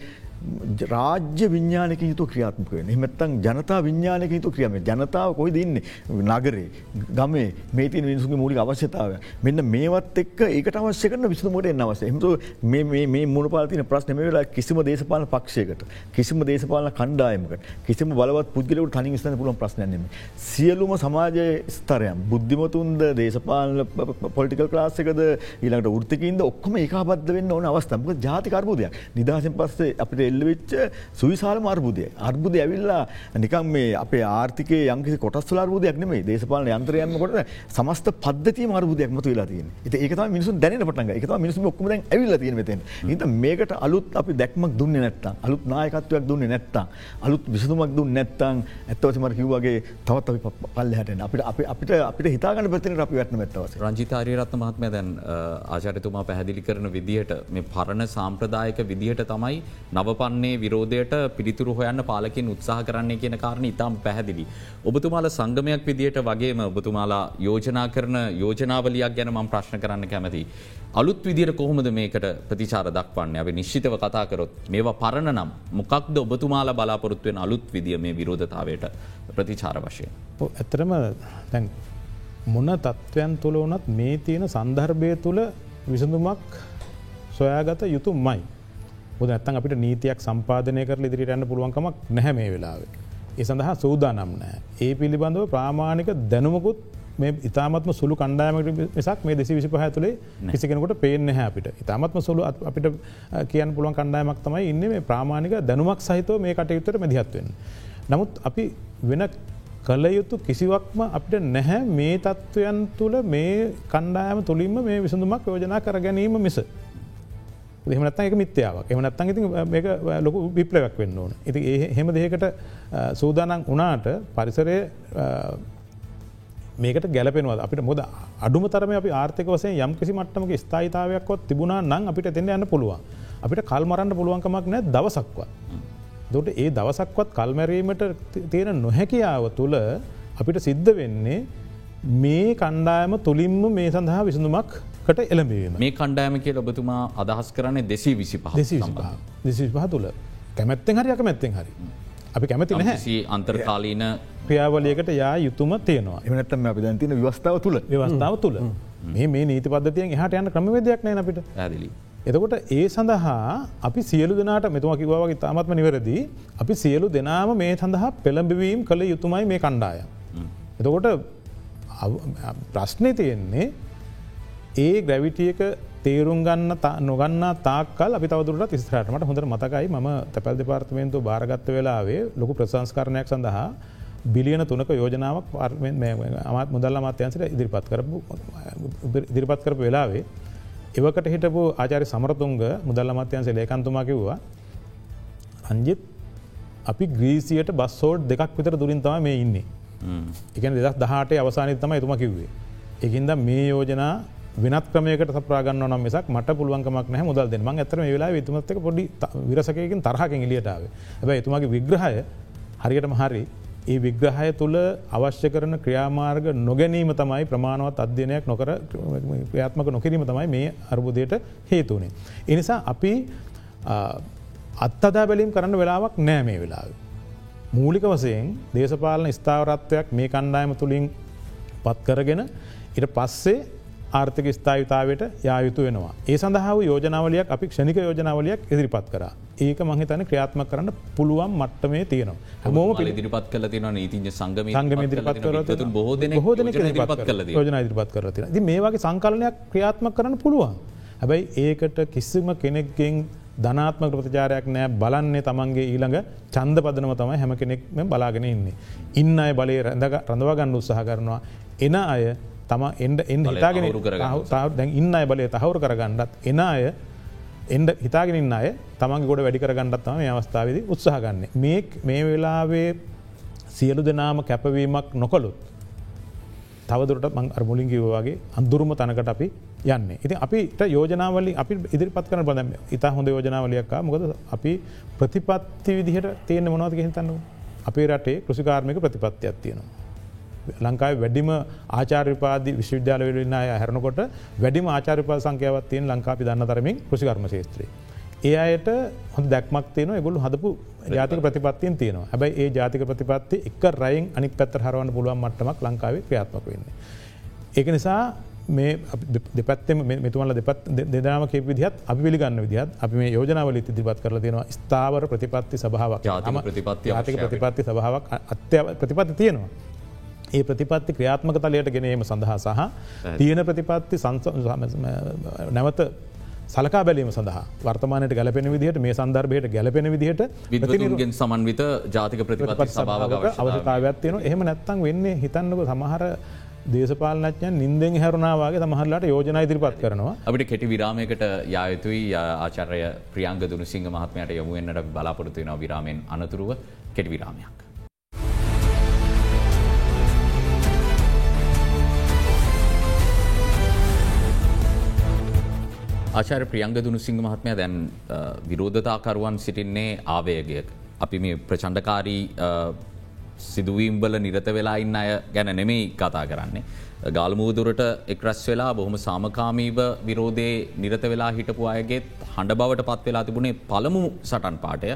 රාජ්‍ය විඤ්ඥානක යුතු ක්‍රියාත්මක වෙන එමත්තන් ජනතා විඤ්ඥානක යුතු ක්‍රියම ජනතාව කොයි දෙන්න නගරේ ගමේ. මේති මිනිසුගේ මූලි අවශ්‍යතාව මෙන්න මේවත් එක් ඒකට අවශ්‍ය කරන විසතුමට එන්න අවස එමතු මේ මුණ පාතින ප්‍රශ්නම වෙලා කිසිම දේශපාල පක්ෂයකට කිසිම දේශපාල කණ්ඩායමකට කිසිම බලවත් පුද්ගලවට තනි ස්න පුලන් ප්‍රශ්නයනෙම සියලුම සමාජය ස්තරයම් බුද්ධිමතුන්ද දේශපාල පොලිටිකල් ක්ලාස්සකද ඊළඟට ෘතිකින්ද ඔක්කම ඒකාබද්ධ වෙන්න ඕන අවස්ථමක ජාතිකර්බෝදයක් නිදහසෙන් පස්සේ අපට එල්ලවෙච්ච සුවිශාල අර්බුදය. අර්බුද ඇවිල්ලා නිකම් මේ අපේ ආර්ථිකය යංකිසි කොටස්ල අර්බුදයක් නෙමේ දේශපාලන යන්ත්‍රයන්ම කොට සමස්ත පද්ධති අර්බුදයක් මතු වෙලා තියෙන ඒත ඒක තමයි මිනිසුන් දැනෙන පටන් ඒක තමයි මිනිසුන් ඔක්කොම දැන් ඇවිල්ලා තියෙන මෙතෙන්. හිත මේකට අලුත් අපි දැක්මක් දුන්නේ නැත්තම් අලුත් නායකත්වයක් දුන්නේ නැත්තම් අලුත් විසඳුමක් දුන්නේ නැත්තම් ඇත්තවශයෙන්ම මර කිව්වාගේ තවත් අපි පල්ලෙහාට එන්න අපිට අපිට අපිට හිතාගන්න පැත්තෙන් අපි වැටෙන මෙත්තවසේ. රංජිත ආරියරත්න මහත්මයා දැන් ආචාර්යතුමා පැහැදිලි කරන විදිහට මේ පරණ සාම්ප්‍රදායික විදිහට තමයි නව දක්වන්නේ විරෝධයට පිළිතුරු හොයන්න පාලකින් උත්සාහ කරන්නේ කියන කාරණ ඉතාම් පැහැදිලි. ඔබතුමාල සංගමයක් විදියට වගේම ඔබතුමාලා යෝජනා කරන යෝජනාවලයක් ගැන මම් ප්‍රශ්න කරන්න කැමති. අලුත් විදිර කොහොමද මේකට ප්‍රතිචාර දක්වන්න ඇ නිශ්ිතව කතා කරොත් මේවා පරණ නම් මොකක්ද ඔබතුමාල බලාපොරොත්තුවෙන් අලුත් විදිිය මේ විරෝධතාවයට ප්‍රතිචාර වශයෙන්. ඇතරම තැන් මොන තත්ත්වයන් තුළ වනත් මේ තියෙන සන්දර්භය තුළ විසඳුමක් සොයාගත යුතු මයි. ොද ඇත්තන් අපිට නීතියක් සම්පාධනය කර ඉදිරිට යන්න පුළුවන්කමක් නැහැ මේ වෙලාවේ. ඒ සඳහා සූදානම් නෑ. ඒ පිළිබඳව ප්‍රාමාණික දැනුමකුත් මේ ඉතාමත්ම සුළු කණ්ඩායමට මිසක් මේ දෙසි විසි පහ තුළේ කිසිගෙනකොට පේන හැ අපිට ඉතාමත්ම සුළු අපිට කියන් පුළුවන් කණ්ඩායමක් තමයි ඉන්න මේ ප්‍රාමාණික දැනුමක් සහිතව මේ කටයුත්තර මැදිහත්වෙන්. නමුත් අපි වෙන කළ යුතු කිසිවක්ම අපිට නැහැ මේ තත්ත්වයන් තුළ මේ කණ්ඩායම තුළින්ම මේ විසඳුමක් යෝජනා කර ගැනීම මිස. දෙමනත් එක මිත්‍යාවක් එමනත්තන් ඉති මේක ලොකු විප්ලවක් වෙන්න ඕන. ඉති හෙම දෙකට සූදානන් වනාට පරිසරය මේකට ගැලපෙනවද අපිට මොද අඩුම තරම අපි ආර්ථක වසේ යම් කිසි මට්ටමක ස්ථායිතාවයක්කොත් තිබුණා නං අපිට එතෙන්න යන්න පුළුවන්. අපිට කල්මරන්න පුළුවන්කමක් නෑ දවසක්වත්. දොට ඒ දවසක්වත් කල්මැරීමට තියෙන නොහැකියාව තුළ අපිට සිද්ධ වෙන්නේ මේ කණ්ඩායම තුළින්ම මේ සඳහා විසඳුමක් කට එළඹවීම මේ කණ්ඩායම කිය ඔබතුමා අදහස් කරන්නේ දෙසී විසි පහ දෙසි පහ තුළ කැමැත්තෙන් හරි අකමැත්තෙන් හරි. අපි කැමති නැහැ. අන්තර්කාලීන ක්‍රියාවලියකට යා යුතුම තියෙනවා. එමනත්තම අපි දැන්තින ව්‍යවස්ථාව තුළ ව්‍යවස්ථාව තුළ මේ මේ නීති පද්ධතියෙන් එහට යන ක්‍රමවේදයක් නෑ අපිට. ඇදිලි. එතකොට ඒ සඳහා අපි සියලු දෙනාට මෙතුම කිවවාගේ තාමත්ම නිවැරදි. අපි සියලු දෙනාම මේ සඳහා පෙළඹවීම් කළ යුතුමයි මේ කණ්ඩාය. එතකොට ප්‍රශ්නය තියෙන්නේ ඒ ග්‍රැවිටියක තේරුම් ගන්න නොගන්න තාකල් අපි තවදුරට ස්ත්‍රටමට හොඳ මතකයි ම තැපැල් දෙපාර්තමේන්තු භාරගත්ත වෙලාවේ ලොකු ප්‍රසංස්කරණයක් සඳහා බිලියන තුනක යෝජනාවක් අමත් මුදල්ල මාත්‍යන්සට ඉදිරිපත් කරපු ඉදිරිපත් කරපු වෙලාවේ එවකට හිටපු ආචාරි සමරතුන්ග මුදල්ල මත්‍යන්සේ ලේකන්තුමා කිව්වා රංජිත් අපි ග්‍රීසියට බස්සෝඩ් දෙකක් විතර දුරින් තම මේ ඉන්නේ. එක දෙදක් දහටේ අවසානය තම එතුම කිව්වේ. එකින්ද මේ යෝජනා වෙනත් ක්‍රමයකට සප්‍රාගන්න නම් මිසක් මට පුළුවන්කමක් නෑ මුදල් දෙම ඇතර වෙලා තුමත්තක පොඩි විරසකයකින් තරහකින් එලියටාව ඇබ එතුමාගේ විග්‍රහය හරියටම හරි ඒ විග්‍රහය තුළ අවශ්‍ය කරන ක්‍රියාමාර්ග නොගැනීම තමයි ප්‍රමාණවත් අධ්‍යනයක් නොකර ක්‍රියාත්මක නොකිරීම තමයි මේ අර්බුදයට හේතුවනේ. එනිසා අපි අත්තදා බැලීම් කරන්න වෙලාවක් නෑ මේ වෙලාව. මූලික වසයෙන් දේශපාලන ස්ථාවරත්වයක් මේ කණ්ඩායම තුළින් පත් කරගෙන ඉට පස්සේ ආර්ථක ස්ථාවිතාවට යායුතු වෙනවා. ඒ සඳහාව යෝජනාවලයක් අපි ක්ෂණික යෝජනාවලයක් ඉදිරිපත් කර. ඒක මහිතන ක්‍රියාත්ම කරන්න පුළුවන් මට්ටමේ තියෙනවා. හැමෝම ඉදිරිපත් කල තින නීතිජ සංගම සංගම ඉදිරිපත් කර බොහෝදන හෝදන යෝජන ඉදිරිපත් කරති ති මේවාගේ සංකලනයක් ක්‍රියාත්ම කරන්න පුළුවන්. හැබැයි ඒකට කිසිම කෙනෙක්ගෙන් ධනාත්මක ප්‍රතිචාරයක් නෑ බලන්නේ තමන්ගේ ඊළඟ චන්ද පදනම තමයි හැම කෙනෙක්ම බලාගෙන ඉන්නේ. ඉන්න අය බලය රැඳ රඳවාගන්න උත්සාහ කරනවා. එන අය තම එන්ඩ එන්න හිතාගෙන දැන් ඉන්න බලය තහවුරු කරගන්නත් එන අය එන්ඩ හිතාගෙනන්න අය තමන් ගොඩ වැඩි කරගන්නත්තම මේ අවස්ථාවද උත්සාහගන්න මේ මේ වෙලාවේ සියලු දෙනාම කැපවීමක් නොකොළුත් තවදුරට මං අරමුලින් කිවවාගේ අන්දුරම තනකට අපි යන්න. ඉති අපිට යෝජනාවල අපි ඉදිරිපත් කන බදම ඉතා හොඳ යෝජනාවලයක්කා මොකද අපි ප්‍රතිපත්ති විදිහට තියෙන මොනවද හිතන්නවා අපේ රටේ කෘෂිකාර්මික ප්‍රතිපත්තියක් තියෙනවා. ලංකායි වැඩිම ආචාර්පාද විශ්වවිද්‍යාලවලන්න අය හැරනකොට වැඩිම ආචාර්පා සංකයවත්තියෙන් ලංකාපි දන්න තරමින් කෘෂිකර්ම ශේත්‍රී. ඒ අයට හොඳ දැක්මක් තියන ගොලු හදපු ජාතික ප්‍රතිපත්තියෙන් තියෙනවා හැබයි ඒ ජාතික ප්‍රතිපත්ති එක රයින් අනික් පැත්තර හරවන්න පුළුවන් මට්ටමක් ලංකාවේ ක්‍රියාත්මක වෙන්නේ. ඒක නිසා මේ දෙපත්තම මෙතුමල දෙපත් දෙදාම කිය විදිහත් අපි පිළිගන්න විදිහත් අපි මේ යෝජනාවල ඉදිරිපත් කරල තියෙනවා ස්ථාවර ප්‍රතිපත්ති සභාවක් ප්‍රතිපත්ති ආතික ප්‍රතිපත්ති සභාවක් අත්‍ය ප්‍රතිපත්ති තියෙනවා. ඒ ප්‍රතිපත්ති ක්‍රියාත්මක තලයට ගෙනීම සඳහා සහ තියෙන ප්‍රතිපත්ති නැවත සලකා බැලීම සඳහා වර්තමානයට ගැලපෙන විදිහට මේ සන්දර්භයට ගැලපෙන විදිහට විදගෙන් සමන්විත ජාතික ප්‍රතිපත් සභාවක අවස්ථාවත් තියෙන එහෙම නැත්තං වෙන්නේ හිතන්නක සමහර දේශපාලනඥයන් නින්දෙන් හැරුණාවගේ තමහරලාට යෝජන ඉදිරිපත් කරනවා. අපිට කෙටි විරාමයකට යායුතුයි ආචරය ප්‍රියංග දුනසිංහ මහත්මයට යොමුුවෙන්න්නට බලාපොරත්තුවෙන විරාමෙන් අනතුරුව කෙටි විරාමයක්. ආචාර ප්‍රියංග දුනුසිංහ මහත්මය දැන් අ, විරෝධතාකරුවන් සිටින්නේ ආවේගයක. අපි මේ ප්‍රචණ්ඩකාරී අ, සිදුවීම්බල නිරත වෙලා ඉන්න අය ගැන නෙමෙයි කතා කරන්නේ. ගාල්මූදුරට එක්රැස් වෙලා බොහොම සාමකාමීව විරෝධය නිරත වෙලා හිටපු අයගේත් හඬ බවට පත් වෙලා තිබුණේ පළමු සටන් පාටය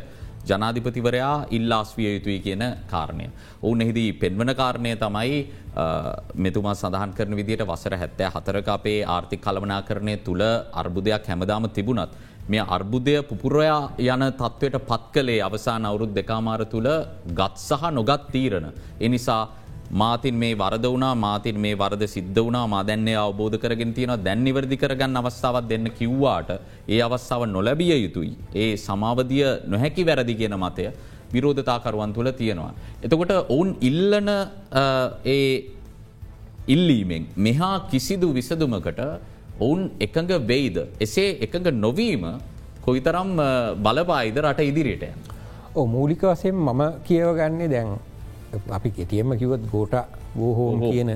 ජනාධිපතිවරයා ඉල්ලාස්විය යුතුයි කියන කාරණය. ඔවුන් එහිදී පෙන්වන කාරණය තමයි අ, මෙතුමා සඳහන් කරන විදිට වසර හැත්තෑ හතරක අපේ ආර්ථික කළමනා කරණය තුළ අර්බුදයක් හැමදාම තිබුණත්. මේ අර්බුදය පුපුරයා යන තත්ත්වයට පත් කළේ අවසාන අවුරුද් දෙකාමාර තුළ ගත් සහ නොගත් තීරණ. එනිසා මාතින් මේ වරද වුණා මාතින් මේ වරද සිද්ධ වුණා මා දැන්නේ අවබෝධ කරගෙන තියෙනවා දැන් නිවැරදි කරගන්න අවස්ථාවක් දෙන්න කිව්වාට ඒ අවස්ථාව නොලැබිය යුතුයි. ඒ සමාවදිය නොහැකි වැරදි කියන මතය විරෝධතාකරුවන් තුළ තියෙනවා. එතකොට ඔවුන් ඉල්ලන අ, ඒ ඉල්ලීමෙන් මෙහා කිසිදු විසදුමකට ඔවුන් එකඟ වෙයිද. එසේ එකඟ නොවීම කොයිතරම් අ, බලපායිද රට ඉදිරියට. යන්න. ඕ මූලික වසයෙන් මම කියව ගන්නේ දැන් අපි කෙටියම කිවත් ගෝට බෝහෝම්. කියන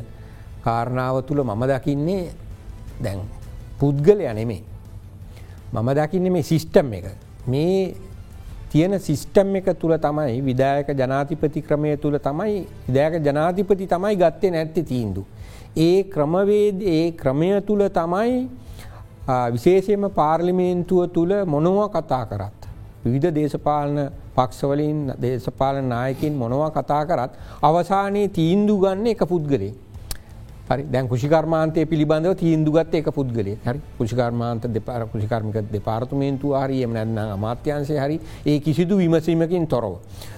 කාරණාව තුළ මම දකින්නේ දැන් පුද්ගලය නෙමේ. මම දකින්න මේ සිිස්ටම් එක. මේ තියෙන සිිස්ටම් එක තුළ තමයි විදායක ජනාතිපති ක්‍රමය තුළ තමයි විදායක ජනාතිපති තමයි ගත්තේ නැත්ති තීන්දු. ඒ ක්‍රමවේද ඒ ක්‍රමය තුළ තමයි විශේෂයම පාර්ලිමේන්තුව තුළ මොනව කතා කරත්. විවිධ දේශපාලන පක්ෂවලින් දේශපාලන නායකින් මොනවා කතා කරත් අවසානයේ තීන්දු ගන්න එක පුද්ගලේ. හරි දැන් කෘෂිකර්මාන්තය පිළිබඳව තීන්දුගත් එක පුද්ගලේ හරි කෘෂිකර්මාන්ත දෙපාර කෘෂිකර්මික දෙපාර්තමේන්තු හරි එම නැත්නම් අමාත්‍යංශය හරි ඒ කිසිදු විමසීමකින් තොරව.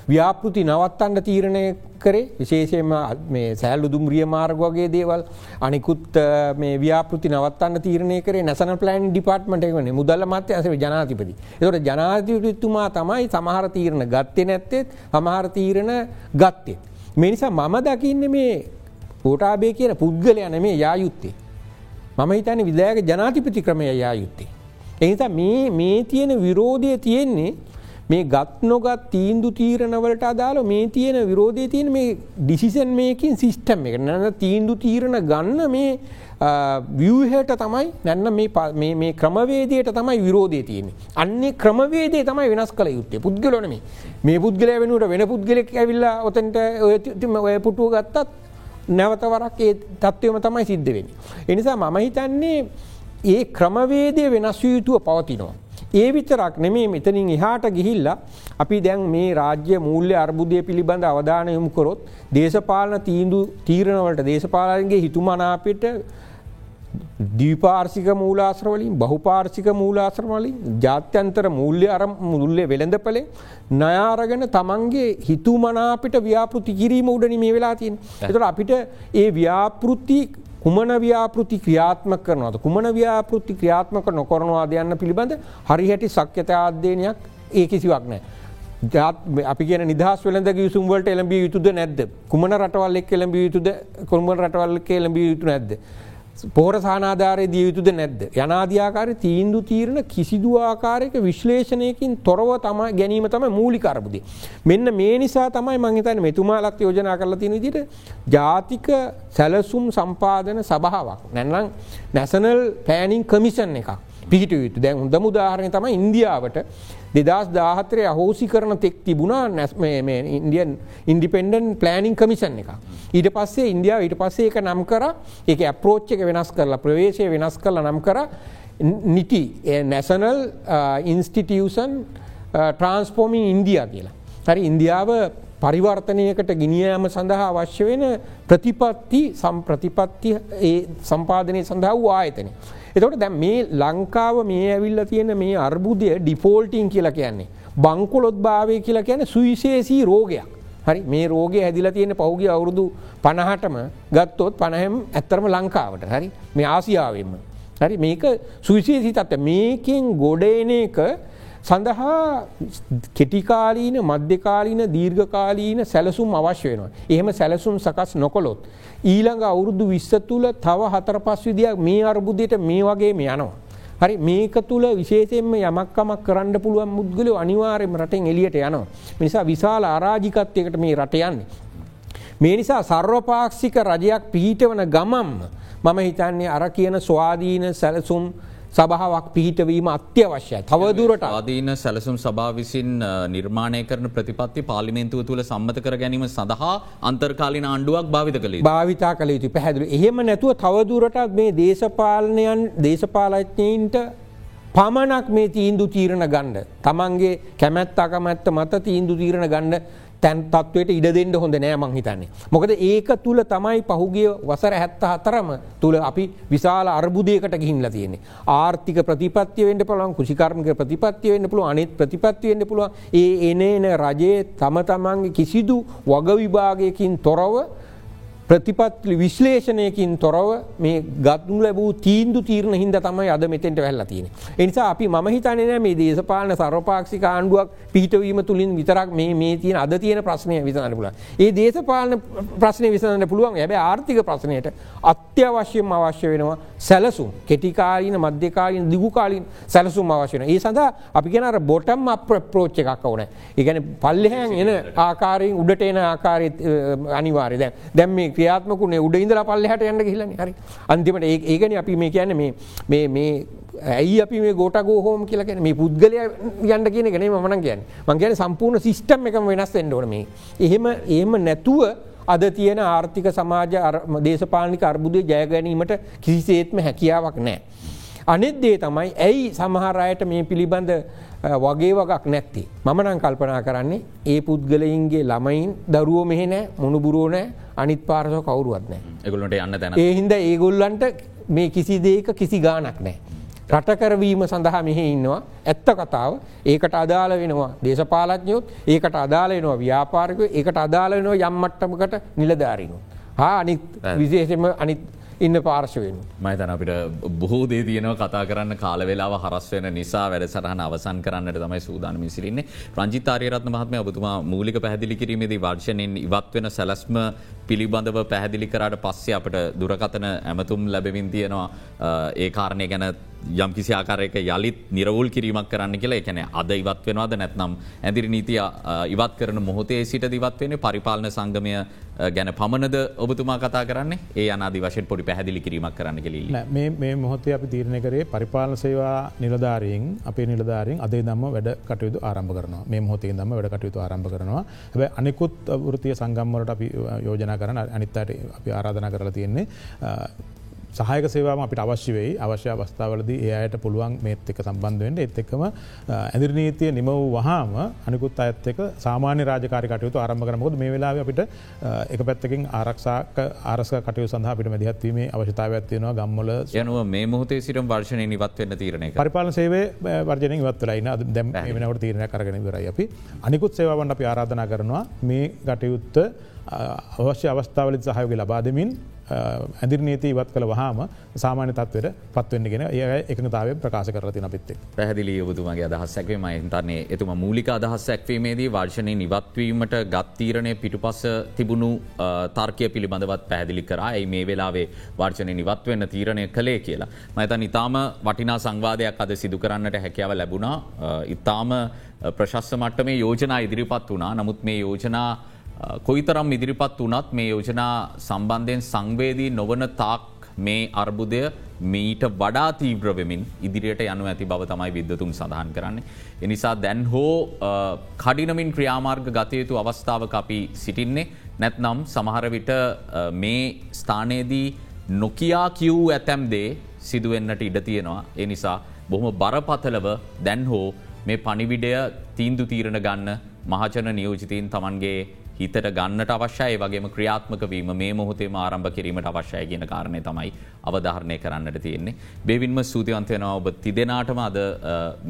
ව්‍යාපෘති නවත්තන්න තීරණය කරේ විශේෂයෙන්ම මේ සෑල්ලු දුම්රිය මාර්ග වගේ දේවල් අනිකුත් අ, මේ ව්‍යාපෘති නවත්තන්න තීරණය කරේ නැසන ප්ලෑන් ඩිපාර්ට්මට එකන මුදල්ල මත්‍ය ඇස ජනාතිපති. එතට ජනාතිපතිතුමා තමයි සමහර තීරණ ගත්තේ නැත්තෙත් සමහර තීරණ ගත්තේ. මෙනිසා මම දකින්න මේ පෝටාබේ කියන පුද්ගලයන මේ යා යුත්තේ. මම හිතන විදායක ජනාතිපති ක්‍රමය යා යුත්තේ. එනිසා මේ මේ තියෙන විරෝධය තියෙන්නේ මේ ගත් නොගත් තීන්දු තීරණවලට අදාළ මේ තියෙන විරෝධය තියෙන මේ ඩිසිසන් මේකින් සිිස්ටම් එක නැන තීන්දු තීරණ ගන්න මේ වියහට තමයි නැන්න මේ ප- මේ- මේ ක්‍රමවේදයට තමයි විරෝධය තියෙන්නේ. අන්නේ ක්‍රමවේදේ තමයි වෙනස් කළ යුත්තේ පුද්ගලනම මේ පුද්ගලය වෙනුවට වෙන පුද්ගලෙක් ඇවිල්ලා ඔතන්ට ඔය ති- තිම ඔය පුටුව ගත්තත් නැවතවරක් ඒ තත්ත්වයම තමයි සිද්ධ වෙන. එනිසා මම හිතන්නේ ඒ ක්‍රමවේදය වෙනස් වූ යුතුව පවතිනවා. ඒ විතරක් නෙමේ මෙතනින් එහාට ගිහිල්ලා අපි දැන් මේ රාජ්‍ය මූල්‍ය අර්බුදය පිළිබඳ අවධාන යොමුකොරොත් දේශපාලන තීන්දු තීරණවලට දේශපාලන්ගේ හිතුමනාපිට දීපාර්සික මූලාශ්‍රවලින් බහුපාර්සික මූලාශ්‍රවලින් ජාත්‍යන්තර මූල්‍ය අර මුල්ලේ වෙළඳපලේ නයාරගෙන තමන්ගේ හිතුමනාපිට ව්‍යාපෘති කිරීම උඩනි මේ වෙලා තියෙන්. එතට අපිට ඒ ව්‍යාපෘති කුමන ව්‍යාපෘති ක්‍රියාත්ම කරනවද කුමන ව්‍යාපෘති ක්‍රියාත්මක නොකරනවා දෙයන්න පිළිබඳ හරිහැටි සක්්‍යත අධ්‍යයනයක් ඒ කිසිවක් නෑ. ජාත් අපි කියන නිදහස් වෙළඳ ගියසුම්වලට එළඹිය යුතුද නැද්ද කුමන රටවල් එක් එළඹිය යුතුද කොළඹ රටවල් එක්ක එළඹිය යුතු නැද්ද. පෝර සානාධාරය දිය යුතුද නැද්ද. යනාධ්‍යාකාර තීන්දු තීරණ කිසිදු ආකාරයක විශ්ලේෂණයකින් තොරව තම ගැනීම තම මූලිකරබුදේ. මෙන්න මේ නිසා තමයි මංහිතන මෙතුමාලක් යෝජනා කරලා තියෙන විදිට ජාතික සැලසුම් සම්පාදන සභාවක් නැන්නම් නැසනල් පෑනිින් කමිෂන් එකක්. පිහිට යුතු දැන් හොඳ මුදාහරණය තම ඉන්දියාවට දෙදස් දාහතරය අහෝසි කරන තෙක් තිබුණා නැස් ඉන්දියන් ඉන්ඩිපෙන්ඩන් ප්ලෑනිින් කමිෂන් එක. ඊට පස්සේ ඉන්දියාව ඊට පස්සේ එක නම් කර එක ඇප්‍රෝච්ච එක වෙනස් කරලා ප්‍රවේශය වෙනස් කරලා නම් කර නිටි නැසනල් ඉන්ස්ටිටියසන් ට්‍රන්ස්පෝමිං ඉන්දියා කියලා. හරි ඉන්දියාව පරිවර්තනයකට ගිනියෑම සඳහා අවශ්‍ය වෙන ප්‍රතිපත්ති සම්ප්‍රතිපත්ති ඒ සම්පාධනය සඳහා වූ ආයතනය. එතකොට දැ මේ ලංකාව මේ ඇවිල්ල තියෙන මේ අර්බුදය ඩිෆෝල්ටිං කියලා කියන්නේ. බංකොලොත් භාවය කියලා කියන සුවිශේසී රෝගයක්. හරි මේ රෝගය ඇදිල තියෙන පෞගි අවුරුදු පණහටම ගත්තොත් පණහැම් ඇත්තරම ලංකාවට හරි මේ ආසියාවෙන්ම. හරි මේක සුවිශේසි තත්ත මේකින් ගොඩේන එක සඳහා කෙටිකාලීන මධ්‍යකාලීන දීර්ඝකාලීන සැලසුම් අවශ්‍ය වෙනවා. එහෙම සැලසුම් සකස් නොකොළොත්. ඊළඟ අවුරුදු විස්ස තුළ තව හතර පස් විදියක් මේ අර්බුදයට මේ වගේ යනවා. හරි මේක තුළ විශේෂයෙන්ම යමක්කමක් කරන්න පුළුවන් මුද්ගලයෝ අනිවාර්යම රටෙන් එලියට යනවා. නිසා විශාල අරාජිකත්වයකට මේ රට යන්නේ. මේ නිසා සර්වපාක්ෂික රජයක් පිහිටවන ගමම්ම මම හිතන්නේ අර කියන ස්වාධීන සැලසුම් සභාවක් පිහිටවීම අත්‍යවශ්‍යයි. තවදුරට ආදීන සැලසුම් සභා විසින් නිර්මාණය කරන ප්‍රතිපත්ති පාලිමෙන්තුව තුළ සම්මත කර ගැනීම සඳහා අන්තර්කාලින ආණ්ඩුවක් භාවිත කළේ. භාවිතා කළ යුතු පැහැදිලි. එහෙම නැතුව තවදුරටත් මේ දේශපාලනයන් දේශපාලඥයින්ට පමණක් මේ තීන්දු තීරණ ගණ්ඩ. තමන්ගේ කැමැත් අකමැත්ත මත තීන්දු තීරණ ගණ්ඩ තැන් තත්වයට ඉඩ දෙන්න හොඳ නෑ මං හිතන්නේ. මොකද ඒක තුළ තමයි පහුගිය වසර හැත්ත හතරම තුළ අපි විශාල අර්බුදයකට ගිහින්ල තියෙන්නේ. ආර්ථික ප්‍රතිපත්තිය වෙන්ඩ පළන් කෘෂිකර්මික ප්‍රතිපත්තිය වෙන්න පුළුව අනිත් ප්‍රතිපත්ති වෙන්න පුළුව ඒ එනේන රජයේ තම තමන්ගේ කිසිදු වග විභාගයකින් තොරව ප්‍රතිපත්ලි විශ්ලේෂණයකින් තොරව මේ ගත්නු ලැබූ තීන්දු තීරණ හින්ද තමයි අද මෙතෙන්ට වැල්ලා තියෙන. එනිසා අපි ම හිතනන මේ දේශපාලන සරපාක්ෂික ආණ්ඩුවක් පිහිටවීම තුළින් විතරක් මේ තියෙන අද තියෙන ප්‍රශ්නය විසඳන්න පුළ. ඒ දේශපාලන ප්‍රශ්නය විසඳන්න පුළුවන්. ඇබ ආර්ථික ප්‍රශ්නයට අත්‍යවශ්‍යම අවශ්‍ය වෙනවා සැලසුම්. කෙටිකාලීන මධ්‍යකාලීන දිගුකාලින් සැලසුම් අවශ්‍යන ඒ සඳහා අපි කෙනර බොටම් අප ප්‍රෝච්ච එකක් ඕන. ඒගැන පල්ලෙහැන් එන ආකාරයෙන් උඩට එන ආකාරය අනිවාරය දැන් දැම් මේ ක්‍රියාත්මකුණේ උඩ ඉඳල පල්ලහට යන්න කියලන හරි. අන්තිමට ඒගැන අපි මේ කියන්න මේ මේ ඇයි අපි මේ ගෝට ගෝහෝම කියලගෙන මේ පුද්ගලය යන්න කියන ගෙන මන කියන්න. මං කියන සම්පූර්ණ සිිස්ටම් එක වෙනස් එන්නඩන මේ. එහෙම එහෙම නැතුව අද තියෙන ආර්ථික සමාජ දේශපාලනික අර්බුදය ජයගැනීමට කිසිසේත්ම හැකියාවක් නෑ. අනෙත් දේ තමයි ඇයි සමහරයට මේ පිළිබඳ වගේ වගක් නැත්ති. මමනං කල්පනා කරන්නේ ඒ පුද්ගලයින්ගේ ළමයින් දරුවෝ මෙහෙ නෑ මොනුබුරුවෝ නෑ අනිත් පාරසෝ කවරුවත් නෑ එගොලට යන්න තැන ඒහින්ද ඒගොල්ලන්ට මේ කිසි දේක කිසි ගානක් නෑ. රටකරවීම සඳහා මෙහෙ ඉන්නවා ඇත්ත කතාව ඒකට අදාළ වෙනවා දේශපාලඥයොත් ඒකට අදාළ වෙනවා ව්‍යාපාරකය ඒකට අදාළ වෙනවා යම්මට්ටමකට නිලධාරීනු. හා අනිත් විශේෂම අනිත් ඉන්න පාර්ශවෙන්. මයිතන අපිට බොහෝ දේ තියනව කතා කරන්න කාල වෙලාව හරස් වෙන නිසා වැඩ සරහන අවසන් කරන්නට තමයි සූදානම සිරින්නේ රංජිතාරයරත්න මහත්මය ඔබතුමා මූලික පැදිලි කිරීමේදී වර්ෂණයෙන් ඉවත් වෙන සැලස්ම පිළිබඳව පැහැදිලි කරට පස්සේ අපට දුරකතන ඇමතුම් ලැබවින් තියෙනවා. ඒ කාරණය ගැන යම් කිසි ආකාරයක යළිත් නිරවුල් කිරීමක් කරන්න කියලා. එකන අද ඉවත් වෙනවාද නැත්නම් ඇදිරි නීතිය ඉවත් කරන මොහොතේ සිට දිවත් වෙන පරිපාලන සංගමය ගැන පමණද ඔබතුමා කතා කරන්නේ? ඒ අනාදි වශයෙන් පොඩි පැහැදිලි කිරීමක් කරන්න කෙලින් මේ මොහොතේ අපි තීරණය කරේ පරිපාලන සේවා නිලධාරීෙන් අපේ නිලධාරින් අදේ දම්ම වැඩ කටයුතු ආරම්භ කරනවා. මේ මොහොතේ දම්ම වැඩ කටයුතු ආරම්භ කරනවා. හැබ අනිකුත් වෘතිය සංගම්වලට අපි යෝජනා කරන අනිත්තට අපි ආරාධනා කරලා තියෙන්නේ සහයක සේවාම අපිට අවශ්‍ය වෙයි. අවශ්‍ය අවස්ථාවලද ඒයට පුළුවන් මේත් එක සම්බන්ධුවෙන්ට එත් එක්කම ඇදිරනීතිය නිම වූ වහාම අනිකුත් අඇත් එක සාමාන්‍ය රාජකාරි කටයුතු ආරම්භ කරමකොද මේ වෙලා අපිට එක පැත්තකින් ආරක්ෂාක ආරස්ක කටයු සඳහ අපිට මැදිහත්වීමේ අවශ්‍යතාව ඇත්තියෙනවා ගම්මල යනුව මේ මුහතේ සිටම් වර්ශනය නිවත් වෙන්න තීරණය පරිපාල සේවේ වර්ජන ඉවත්වලයින දැම් වෙනවට තීරණය කරගෙන විරයි අපි. අනිකුත් සේවන් අපි ආරාධනා කරනවා මේ ගටයුත්ත අවශ්‍ය අවස්ථාවලින් සහයෝග ලබා දෙමින් ඇදිරනීති ඉවත් කළ වහාම සාමාන්‍ය තත්වයට පත්වවෙන්නගෙන ඒ එකනතාව ප්‍රකාශ කරති අපිත්තේ පැහදිලි ඔබතුමගේ අදහස්සැක්වේ මයිතන්නේ එතුම මූලික අදහස් සැක්වීමේදී වර්ෂණය නිවත්වීමට ගත්තීරණය පිටුපස තිබුණු තර්කය පිළිබඳවත් පැහදිලි කරයි මේ වෙලාවේ වර්ෂණය නිවත්වවෙන්න තීරණය කළේ කියලා. මතන් ඉතාම වටිනා සංවාදයක් අද සිදු කරන්නට හැකියාව ලැබුණා. ඉතාම ප්‍රශස්ස මට්ට මේ යෝජනා ඉදිරිපත් වුණා. නමුත් මේ යෝජනා කොයිතරම් ඉදිරිපත් වනත් මේ යෝජනා සම්බන්ධයෙන් සංවේදී නොවන තාක් මේ අර්බුදය මීට වඩා තීව්‍රවෙමින් ඉදිරියට යනු ඇති බව තමයි විද්වතුන් සඳහන් කරන්නේ. එනිසා දැන් හෝ කඩිනමින් ක්‍රියාමාර්ග ගතයුතු අවස්ථාවක අපි සිටින්නේ නැත්නම් සමහරවිට මේ ස්ථානයේදී නොකයා කිව් ඇතැම් දේ සිදුවෙන්නට ඉඩ තියෙනවා. ඒ නිසා බොහොම බරපතලව දැන් හෝ මේ පනිවිඩය තීන්දු තීරණ ගන්න මහචන නියෝජිතීන් තමන්ගේ හිතට ගන්නට අවශ්‍යය වගේම ක්‍රියාත්මක වීම මේ මොහොතේම ආරම්භ කිරීමට අවශ්‍යය කියන කාරණය තමයි අවධාරණය කරන්නට තියෙන්නේ. බේවින්ම සූතිවන්තයනවා ඔබ තිදෙනටම අද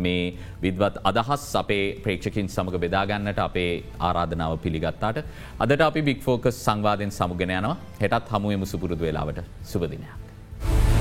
මේ විද්වත් අදහස් අපේ ප්‍රේක්ෂකින් සමඟ බෙදාගන්නට අපේ ආරාධනාව පිළිගත්තාට අදට අපි බික් ෆෝකස් සංවාධයෙන් සමුගෙන යනවා හෙටත් හමුවම සුපුරුදු වෙලාවට සුපදිනයක්.